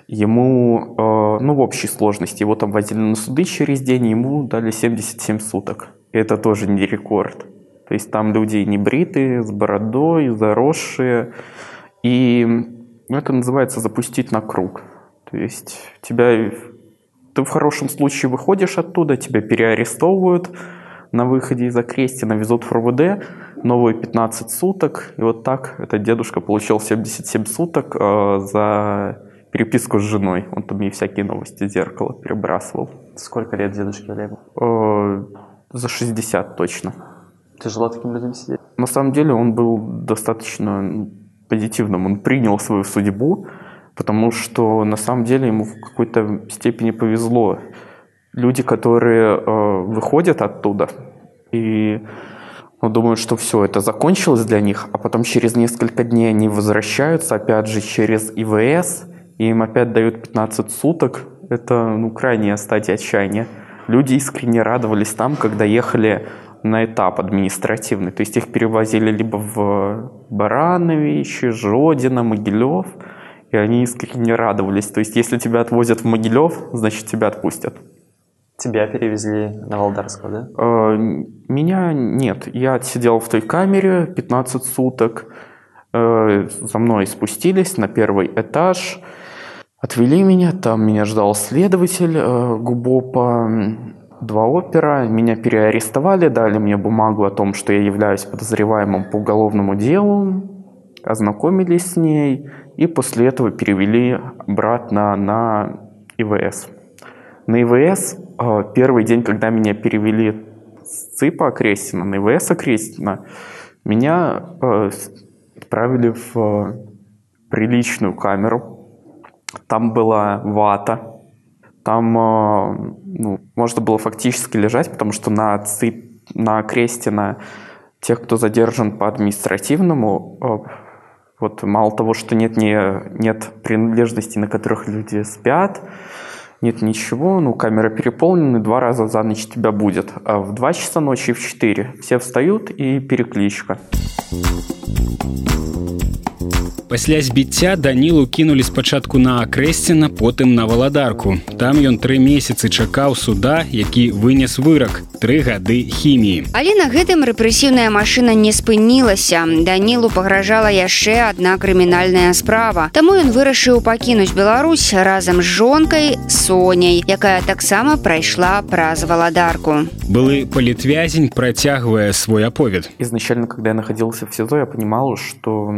[SPEAKER 15] ему, э, ну, в общей сложности, его там возили на суды через день, ему дали 77 суток. Это тоже не рекорд. То есть там люди не бритые, с бородой, заросшие. И ну, это называется запустить на круг. То есть тебя, ты в хорошем случае выходишь оттуда, тебя переарестовывают на выходе из Окрестина, везут в РУВД, новые 15 суток. И вот так этот дедушка получил 77 суток э, за переписку с женой. Он там ей всякие новости зеркала перебрасывал.
[SPEAKER 18] Сколько лет дедушке Олегу?
[SPEAKER 15] Э, за 60 точно.
[SPEAKER 18] Тяжело таким людям сидеть?
[SPEAKER 15] На самом деле он был достаточно позитивным. Он принял свою судьбу, потому что на самом деле ему в какой-то степени повезло. Люди, которые э, выходят оттуда и ну, думают, что все это закончилось для них, а потом через несколько дней они возвращаются, опять же, через ИВС, и им опять дают 15 суток. Это ну, крайняя стадия отчаяния. Люди искренне радовались там, когда ехали на этап административный. То есть их перевозили либо в Барановичи, Жодино, Могилев, и они искренне радовались. То есть если тебя отвозят в Могилев, значит тебя отпустят.
[SPEAKER 18] Тебя перевезли на Волдарского, да?
[SPEAKER 15] Э, Меня нет. Я отсидел в той камере 15 суток. Э, За мной спустились на первый этаж. Отвели меня, там меня ждал следователь э, ГУБОПа, два опера. Меня переарестовали, дали мне бумагу о том, что я являюсь подозреваемым по уголовному делу. Ознакомились с ней и после этого перевели обратно на ИВС. На ИВС первый день, когда меня перевели с ЦИПа Окрестина на ИВС Окрестина, меня с- отправили в э, приличную камеру. Там была вата. Там ну, можно было фактически лежать, потому что на ЦИП, на Крестина тех, кто задержан по административному, вот мало того, что нет, не, нет принадлежностей, на которых люди спят, нет ничего, ну, камера переполнена, два раза за ночь тебя будет. А в 2 часа ночи и в 4 все встают и перекличка.
[SPEAKER 2] Пасля збіцця Данілу кінулі спачатку на Акрэсціна, потым на валадарку. Там ён тры месяцы чакаў суда, які вынес вырак тры гады хіміі.
[SPEAKER 3] Але на гэтым рэпрэсіўная машына не спынілася. Данілу пагражала яшчэ адна крымінальная справа. Таму ён вырашыў пакінуць Беларусь разам з жонкай Соняй, якая таксама прайшла праз валадарку.
[SPEAKER 2] Былы палітвязень працягвае свой аповед.
[SPEAKER 15] Изначально, когда я находился в СИЗО, я понимал, что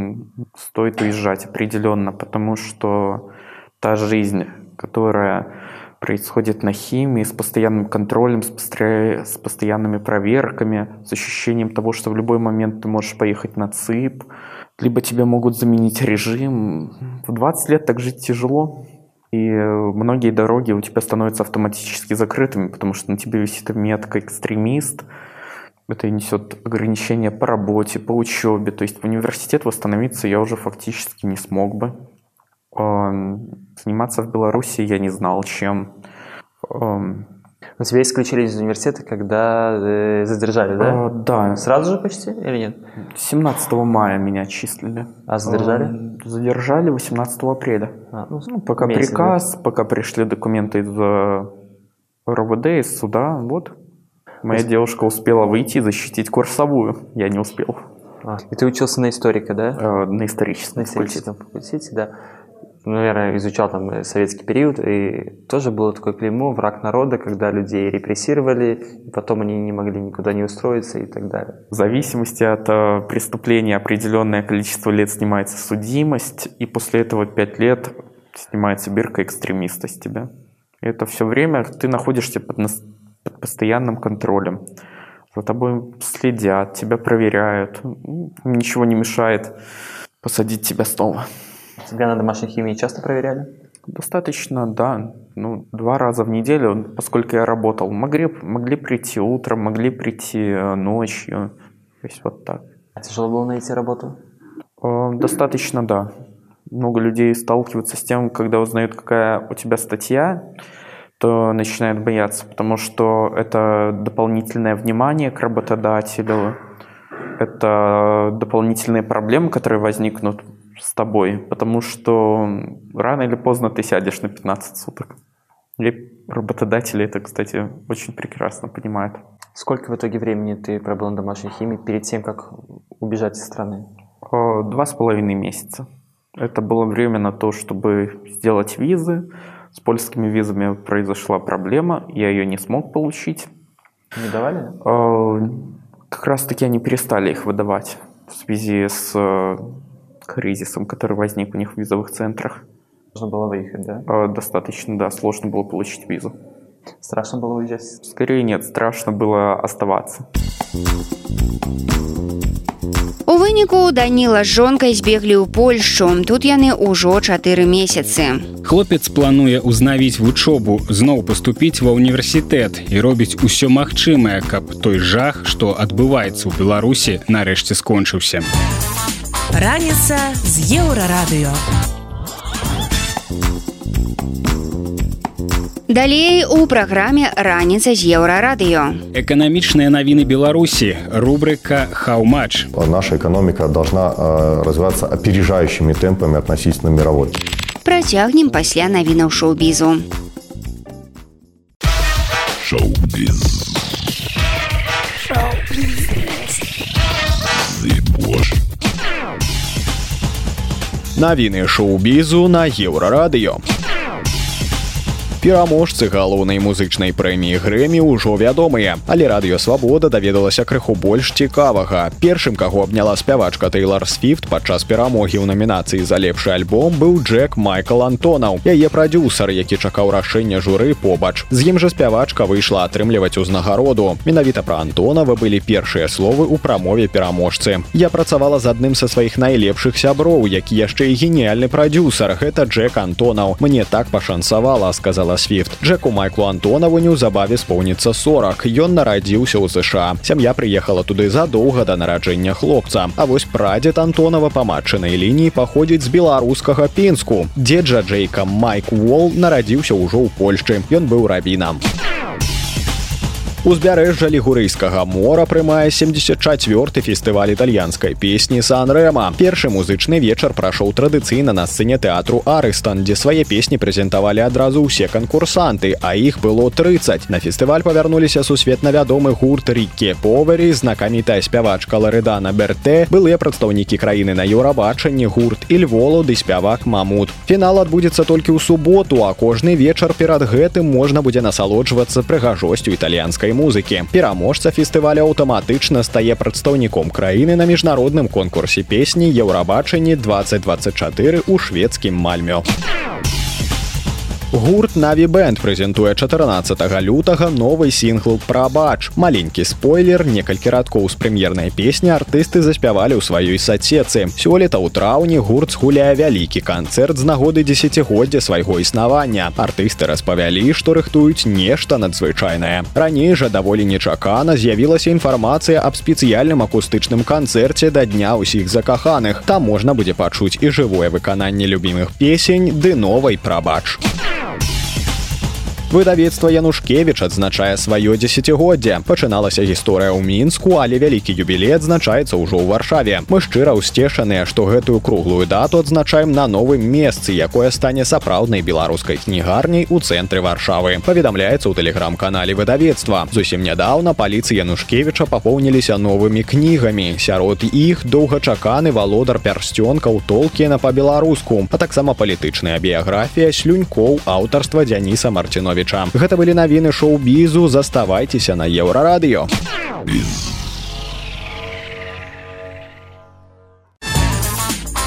[SPEAKER 15] стоит уезжать определенно, потому что та жизнь, которая происходит на химии, с постоянным контролем, с, постро- с постоянными проверками, с ощущением того, что в любой момент ты можешь поехать на ЦИП, либо тебе могут заменить режим. В 20 лет так жить тяжело. И многие дороги у тебя становятся автоматически закрытыми, потому что на тебе висит метка экстремист, это несет ограничения по работе, по учебе. То есть в университет восстановиться я уже фактически не смог бы. Заниматься в Беларуси я не знал, чем.
[SPEAKER 18] Но тебя исключили из университета, когда э, задержали, да?
[SPEAKER 15] э, Да.
[SPEAKER 18] Сразу же почти или нет?
[SPEAKER 15] 17 мая меня отчислили.
[SPEAKER 18] А задержали?
[SPEAKER 15] Задержали 18 апреля.
[SPEAKER 18] А, ну,
[SPEAKER 15] Ну, пока
[SPEAKER 18] месяц,
[SPEAKER 15] приказ, пока пришли документы из э, РОВД, из суда, вот. Моя
[SPEAKER 18] есть-
[SPEAKER 15] девушка успела выйти и защитить курсовую. Я не успел.
[SPEAKER 18] А, и ты учился на историка, да?
[SPEAKER 15] Э, на историческом
[SPEAKER 18] На историческом факультете, да. Наверное, изучал там э, советский период, и тоже было такое клеймо «враг народа», когда людей репрессировали, и потом они не могли никуда не устроиться и так далее.
[SPEAKER 15] В зависимости от э, преступления определенное количество лет снимается судимость, и после этого 5 лет снимается бирка экстремиста с тебя. Это все время ты находишься под, под постоянным контролем. За тобой следят, тебя проверяют. Ничего не мешает посадить тебя снова.
[SPEAKER 18] Тебя на домашней химии часто проверяли?
[SPEAKER 15] Достаточно, да. ну, два раза в неделю, поскольку я работал. Могли, могли прийти утром, могли прийти э, ночью. То есть вот так.
[SPEAKER 18] А тяжело было найти работу?
[SPEAKER 15] Э, достаточно, да. Много людей сталкиваются с тем, когда узнают, какая у тебя статья, то начинают бояться, потому что это дополнительное внимание к работодателю, это дополнительные проблемы, которые возникнут с тобой, потому что рано или поздно ты сядешь на 15 суток. И работодатели это, кстати, очень прекрасно понимают.
[SPEAKER 18] Сколько в итоге времени ты пробыл на домашней химии перед тем, как убежать из страны?
[SPEAKER 15] Два с половиной месяца. Это было время на то, чтобы сделать визы. С польскими визами произошла проблема, я ее не смог получить.
[SPEAKER 18] Не давали?
[SPEAKER 15] Как раз-таки они перестали их выдавать в связи с кризисом, который возник у них в визовых центрах.
[SPEAKER 18] Можно было выехать, да?
[SPEAKER 15] Достаточно, да, сложно было получить визу.
[SPEAKER 18] Страшно было уезжать?
[SPEAKER 15] Скорее нет, страшно было оставаться.
[SPEAKER 3] Выніку Даніла з жонкай збеглі ў Польшчу. Тут яны ўжо чатыры месяцы.
[SPEAKER 2] Хлопец плануе ўзнавіць вучобу, зноў паступіць ва ўніверсітэт і робіць усё магчымае, каб той жах, што адбываецца ў Беларусі, нарэшце скончыўся.
[SPEAKER 1] Раніца з еўрарадыё.
[SPEAKER 3] Далей у праграме раніца з еўрарадыё.
[SPEAKER 2] Эканамічныя навіны Беларусі, рубрика «Хаумач».
[SPEAKER 16] Наша экономика должна э, развиваться опережающими темпами относительно мировой.
[SPEAKER 3] Працягнем пасля навінаў шоу-бізу.
[SPEAKER 19] Шоу-біз.
[SPEAKER 17] Навіны шоу-бізу на еўрарадыё. Пераможцы галоўнай музычнай прэміі грэмі ўжо вядомыя, але радыёвабода даведалася крыху больш цікавага. Першым, каго абняла спявачка Тэйлар Свіфт падчас перамогі ў намінацыі за лепшы альбом быў Джек Майкл Антонаў. Яе прадюсар, які чакаў рашэння журы побач. З ім жа спявачка выйшла атрымліваць узнагароду. Менавіта пра Антонава былі першыя словы ў прамове пераможцы. Я працавала з адным са сваіх найлепшых сяброў, які яшчэ і геніяльны прадюсар. Гэта Джек Антонаў. Мне так пашанцавала, сказала Свіфт. Джеку Майклу Антонаву неўзабаве споўніцца 40. Ён нарадзіўся ў ЗША. Сям'я прыехала туды задоўга да нараджэння хлопца. А вось прадзед Антонава па матчынай лініі паходзіць з беларускага пінску. Дзеджа Джейка Майк Уол нарадзіўся ўжо ў Польшчы. Ён быў рабінам. Узбярэжжа лігурыйскага мора прымае 74 фестываль італьянскай песні сан-рэма. Першы музычны вечар прайшоў традыцыйна на сцэне тэатру Арыстан, дзе свае песні прэзентавалі адразу ўсе канкурсанты, а іх было 30. На фестываль павярнуліся сусветна вядомы гурт Рікке Повері, знакамітая спявачка Ларыдана Берте, былыя прадстаўнікі краіны на еўрабачанні гурт Ільволу ды спявак Мамут. Фінал адбудзецца толькі ў суботу, а кожны вечар перад гэтым можна будзе насалоджвацца прыгажосцю італьянскай музыкі. Пераможца фестываля аўтаматычна стае прадстаўніком краіны на міжнародным конкурсе песні Еўрабачанні 2024 у шведскім мальмё. Гурт Наві Бэнд прэзентуе 14 лютага новы сінгл прабач. Маленькі спойлер, некалькі радкоў з прэм'ернай песні артысты заспявалі ў сваёй сацецы. Сёлета ў траўні гурт згуляе вялікі канцэрт з нагоды дзесяцігоддзя свайго існавання. Артысты распавялі, што рыхтуюць нешта надзвычайнае. Раней жа даволі нечакана з'явілася інфармацыя аб спецыяльным акустычным канцэрце да дня ўсіх закаханых. Там можна будзе пачуць і жывое выкананне любімых песень ды новай прабач. Música Выдавецтва Янушкевіч адзначае сваё дзесяцігоддзе. Пачыналася гісторыя ў мінску, але вялікі юбілей адзначаецца ўжо ў варшаве. Мы шчыра ўсцешаныя, што гэтую круглую дату адзначаем на новым месцы, якое стане сапраўднай беларускай кнігарняй у цэнтры варшавы. Паведамляецца ў тэлеграм-канале выдавецтва. Зусім нядаўна паліцы Янушкевіча папоўніліся новымі кнігамі. Сярод іх доўгачаканы валодар пярсцёнкаў толкіна па-беларуску, а таксама палітычная біяграфія слюнькоў аўтарства Дзяніса Марціновича Януковича. Гэта былі навіны шоу-бізу, заставайцеся на еўрарадыё.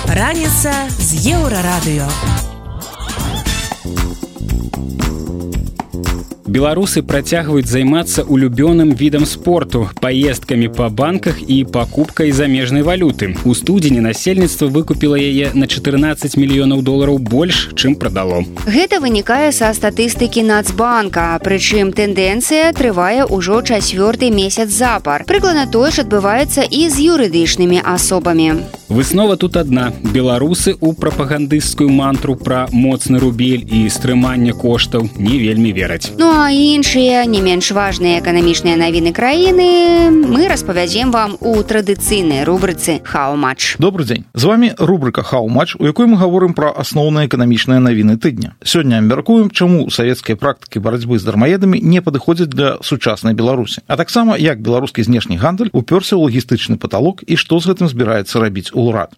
[SPEAKER 1] Раніца з еўрарадыё.
[SPEAKER 2] Беларусы працягваюць займацца улюбёным відам спорту паездкамі па банках і пакупкай замежнай валюты. У студзені насельніцтва выкупіла яе на 14 мільёнаў долараў больш чым прадало
[SPEAKER 3] гэта вынікае са статыстыкі нацбанка прычым тэндэнцыя трывае ўжо чацвёрты месяц запар. Прыкладна тое ж адбываецца і з юрыдычнымі асобамі
[SPEAKER 2] выснова тут адна. Беларусы у прапагандысцкую мантру пра моцны рубель і стрымання коштаў не вельмі вераць.
[SPEAKER 3] Ну а іншыя не менш важныя эканамічныя навіны краіны мы распавядзем вам у традыцыйнай рубрыцы хау-матч
[SPEAKER 19] добрый дзень. З вами рубрика хау-матч у якой мы гаворым пра асноўныя эканамічныя навіны тыдня. Сёння мяркуем чаму савецкія практыкі барацьбы з дармаедамі не падыходзяць для сучаснай беларусі. А таксама як беларускі знешні гандаль уперся ў лагістычны паталок і што з гэтым збіраецца рабіць урад.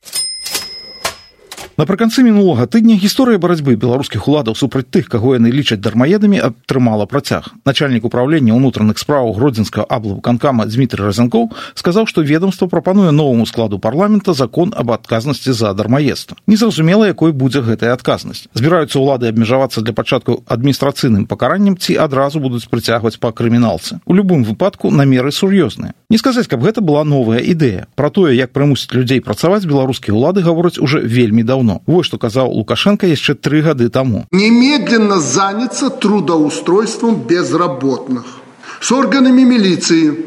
[SPEAKER 19] Напрыканцы мінулага тыдня гісторыя барацьбы беларускіх уладаў супраць тых, каго яны лічаць дармаедамі атрымала працяг. Начальнік управлення ўнутраных справаў гродзенскага аблаву канкама Дмітрий Разенков сказаў, што ведомства прапануе новаму складу парламента закон об адказнасці за дармаедства. Незразумела, якой будзе гэтая адказнасць. Збіраюцца ўлады абмежавацца для пачатку адміністрацыйным пакараннем ці адразу будуць прыцягваць па крыміналцы. У любым выпадку намеры сур'ёзныя. Не сказаць, каб гэта была новая ідэя. Пра тое, як прымусіць людзей працаваць беларускія ўлады гавораць уже вельмі даўно давно. Вот что сказал Лукашенко еще три года тому.
[SPEAKER 20] Немедленно заняться трудоустройством безработных. С органами милиции.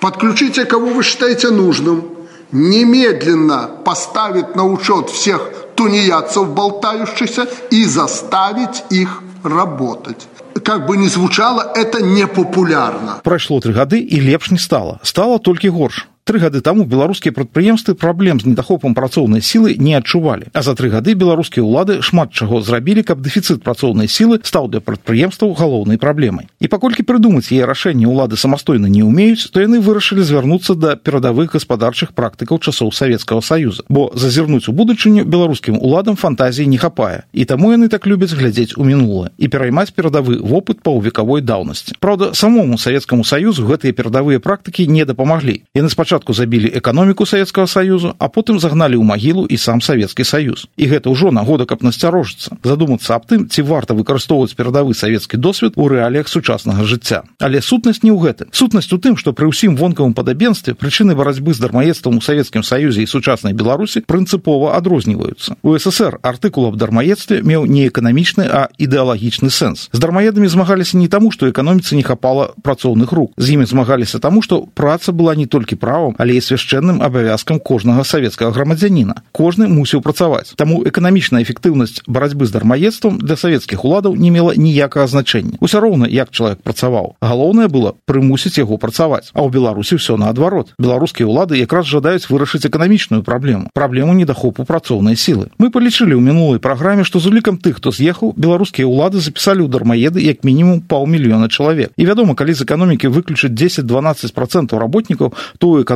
[SPEAKER 20] Подключите, кого вы считаете нужным. Немедленно поставить на учет всех тунеядцев болтающихся и заставить их работать. Как бы ни звучало, это непопулярно.
[SPEAKER 19] Прошло три года и лепш не стало. Стало только горше. Тры гады таму беларускія прадпрыемствы праблем з недахопам працоўнай сілы не адчувалі. А за тры гады беларускія ўлады шмат чаго зрабілі, каб дэфіцыт працоўнай сілы стаў для прадпрыемстваў галоўнай праблемай. І паколькі прыдумаць яе рашэнне ўлады самастойна не ўмеюць, то яны вырашылі звярнуцца да перадавых гаспадарчых практыкаў часоў савецкага саюза. Бо зазірнуць у будучыню беларускім уладам фантазіі не хапае. І таму яны так любяць глядзець у мінулае і пераймаць перадавы вопыт паўвекавой даўнасці. Праўда, самому савецкаму саюзу гэтыя перадавыя практыкі не дапамаглі. Яны спачатку спачатку забілі эканоміку савецкага саюзу а потым загналі ў магілу і сам савецкі саюз. І гэта ўжо нагода каб насцярожыцца. Задумацца аб тым ці варта выкарыстоўваць перадавы савецкі досвед у рэаліях сучаснага жыцця. Але сутнасць не ў гэтым. Сутнасць у тым што пры ўсім вонкавым падабенстве прычыны барацьбы з дармаедствам у савецкім саюзе і сучаснай беларусі прынцыпова адрозніваюцца. У ссср артыкул аб дармаедстве меў не эканамічны а ідэалагічны сэнс. З дармаедамі змагаліся не таму што эканоміцы не хапала працоўных рук. З імі змагаліся таму што праца была не толькі права правам але і свяшчэнным абавязкам кожнага савецкага грамадзяніна. Кожны мусіў працаваць. Таму эканамічная эфектыўнасць барацьбы з дармаедствам для савецкіх уладаў не мела ніякага значэння. Усё роўна як чалавек працаваў. Галоўнае было прымусіць яго працаваць. А ў беларусі ўсё наадварот. Беларускія ўлады якраз жадаюць вырашыць эканамічную праблему. Праблему недахопу працоўнай сілы. Мы палічылі ў мінулай праграме што з улікам тых хто з'ехаў беларускія ўлады запісалі ў дармаеды як мінімум паўмільёна чалавек. І вядома калі з эканомікі выключыць 10-12 процентаў работнікаў то ў эканомікі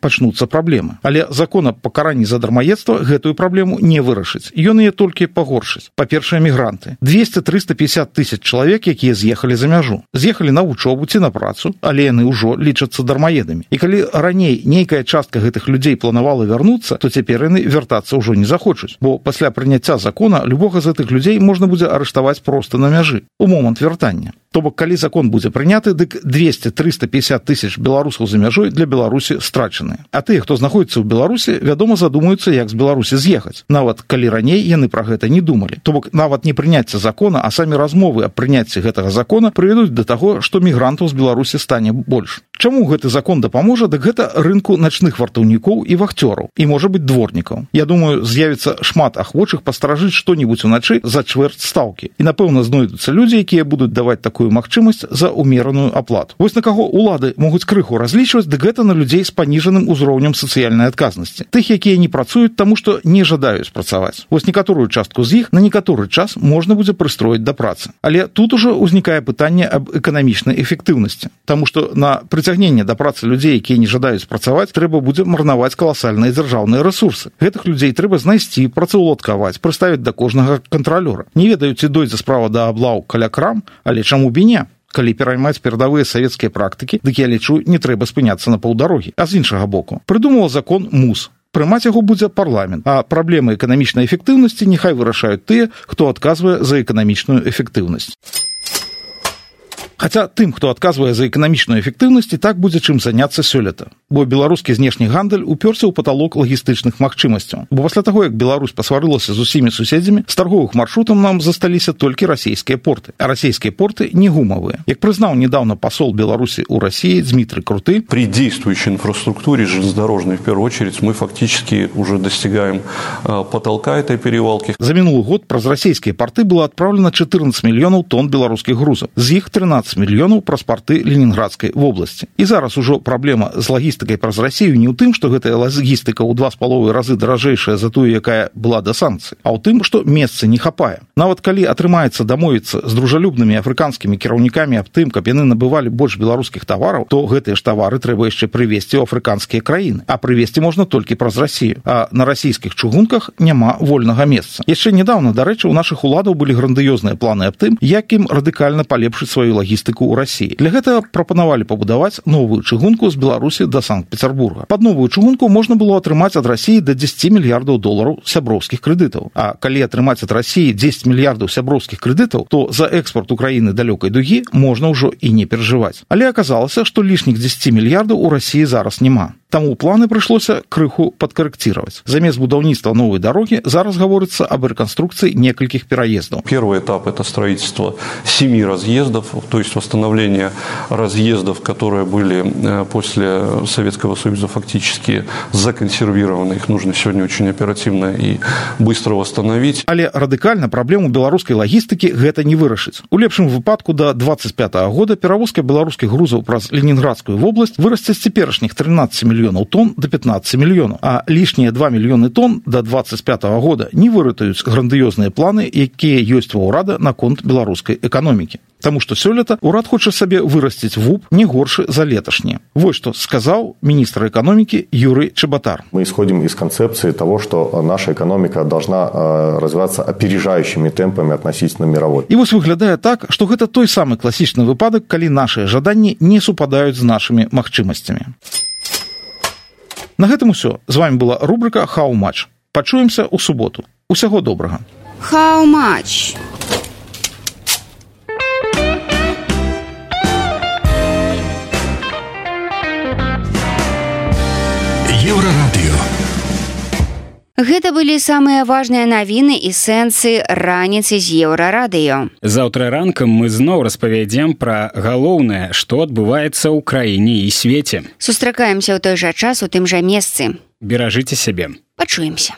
[SPEAKER 19] пачнуцца праблемы. Але закон аб пакаранні за дармаедства гэтую праблему не вырашыць. Ён яе толькі пагоршыць. Па-першае мігранты. 200 350 тысяч чалавек якія з'ехалі за мяжу. З'ехалі на вучобу ці на працу але яны ўжо лічацца дармаедамі. І калі раней нейкая частка гэтых людзей планавала вярнуцца то цяпер яны вяртацца ўжо не захочуць. Бо пасля прыняцця закона любога з гэтых людзей можна будзе арыштаваць проста на мяжы. У момант вяртання. То бок калі закон будзе прыняты дык 200 350 тысяч беларусаў за мяжой для беларусі страчаны. А тыя хто знаходіцца ў беларусі вядома задумаюцца як з беларусі з'ехаць. Нават калі раней яны пра гэта не думалі. То бок нават не прыняцце закона а самі размовы аб прыняцці гэтага закона прывядуць да таго што мігрантаў з беларусі стане больш Чаму гэты закон дапаможа дык гэта рынку начных вартаўнікоў і вахцёраў і можа быть дворнікаў. Я думаю з'явіцца шмат ахвочых пастражыць што-нибудь уначы за чвэрць стаўкі. І напэўна знойдуцца людзі якія будуць даваць такую магчымасць за умераную аплату. Вось на каго улады могуць крыху разлічваць дык гэта на людзей з паніжаным узроўнем сацыяльнай адказнасці. Тых якія не працуюць таму што не жадаюць працаваць. Вось некаторую частку з іх на некаторы час можна будзе прыстроіць да працы. Але тут ужо ўзнікае пытанне аб эканамічнай эфектыўнасці Таму што на прыцягненне прыцягнення да працы людзей якія не жадаюць працаваць трэба будзе марнаваць каласальныя дзяржаўныя ресурсы гэтых людзей трэба знайсці працаўладкаваць прыставіць да кожнага кантралёра. Не ведаюць дойдзе справа да аблаў каля крам але чаму беня калі пераймаць перадавыя савецкія практыкі дык я лічу не трэба спыняцца на паўдарогі. А з іншага боку прыдумала закон мус. Прымаць яго будзе парламент. А праблемы эканамічнай эфектыўнасці няхай вырашаюць тыя хто адказвае за эканамічную эфектыўнасць Хаця тым хто адказвае за эканамічную эфектыўнасць і так будзе чым заняцца сёлета. Бо беларускі знешні гандаль уперся ў паталок лагістычных магчымасцяў. Бо пасля таго як Беларусь пасварылася з усімі суседзямі з тарговых маршрутам нам засталіся толькі расійскія порты. А расійскія порты не гумавыя як прызнаў недавно посол беларусі у россии дмитрий круты
[SPEAKER 21] при действующей инфраструктуре железнодорожной в первую очередь мы фактически уже достигаем э, потолка этой перевалки.
[SPEAKER 19] За минулый год праз расійскія порты было отправлено 14 мільёнаў тонн беларускіх грузаў з іх 13 мільёнаў праз порты ленинградской в области. І зараз ужо праблема з лагістыкай праз Россию не ў тым что гэтая лагістыка ў два з паловы разы даражэйшая за тую якая была да санкцый а ў тым что месца не хапае. Нават калі атрымаецца дамовіцца з дружалюбнымі афрыканскімі кіраўнікамі аб тым каб яны набывалі больш беларускіх тавараў то гэтыя ж тавары трэба яшчэ прывесці ў афрыканскія краіны. А прывесці можна толькі праз Россию. А на расійскіх чыгунках няма вольнага месца. Яшчэ недавно дарэчы у наших уладаў былі грандыёзныя планы аб тым якім радыкальна палепшыць сваю лагістыку ў Росіі для гэтага прапанавалі пабудаваць новую чыгунку з беларусі да санкт-петербурга под новую чыгунку можна было атрымаць ад Росіі до 10 мільярдаў долараў сяброўскіх крэдытаў. А калі атрымаць ад Росіі 10 мільярдаў сяброўскіх крэдытаў то за экспорт Украіны далёкай дугі можна ўжо і не перажываць. Але аказалася што лішніх 10 мільярдаў у Росіі зараз няма Таму планы прыйшлося крыху падкарэкціраваць. Замест будаўніцтва новой дарогі зараз гаворыцца аб рэканструкцыі некалькіх пераездаў.
[SPEAKER 21] Первый этап это строительство семи разъездов, то есть восстановление разъездов, которые были э, после Советского Союза фактически законсервированы. Их нужно сегодня очень оперативно и быстро восстановить.
[SPEAKER 19] Але радыкальна праблему беларускай лагістыкі гэта не вырашыць. У лепшым выпадку да 25 -го года перавозка беларускіх грузаў праз Ленінградскую вобласць вырасце з цяперашніх 13 мільёнаў мільёнаў тонн до 15 мільёнаў а лішнія 2 мільёны тонн до 25 -го года не выратаюць грандыёзныя планы якія ёсць ва ўрада наконт беларускай эканомікі Таму што сёлета ўрад хоча сабе вырасціць вуп не горшы за леташні Вось што сказаў міністр эканомікі юрый чабатар
[SPEAKER 16] мы исходим из концепции того что наша экономика должна э, развиваться опережающими темпами относительно мировой.
[SPEAKER 19] І вось выглядае так что гэта той самы класічны выпадак калі нашыя жаданні не супадаюць з нашымі магчымасцямі На гэтым усё. З вами была рубрика хау-матч пачуемся ў суботу. Усяго добрага.
[SPEAKER 3] Хау-матч
[SPEAKER 22] еўрарадыё
[SPEAKER 3] Гэта былі самыя важныя навіны і сэнсы раніцы з еўрарадыё.
[SPEAKER 2] Заўтра ранкам мы зноў распавядзем пра галоўнае, што адбываецца ў краіне і свеце.
[SPEAKER 3] Сустракаемся ў той жа час у тым жа месцы.
[SPEAKER 2] Беражыце сябе.
[SPEAKER 3] Пачуемся.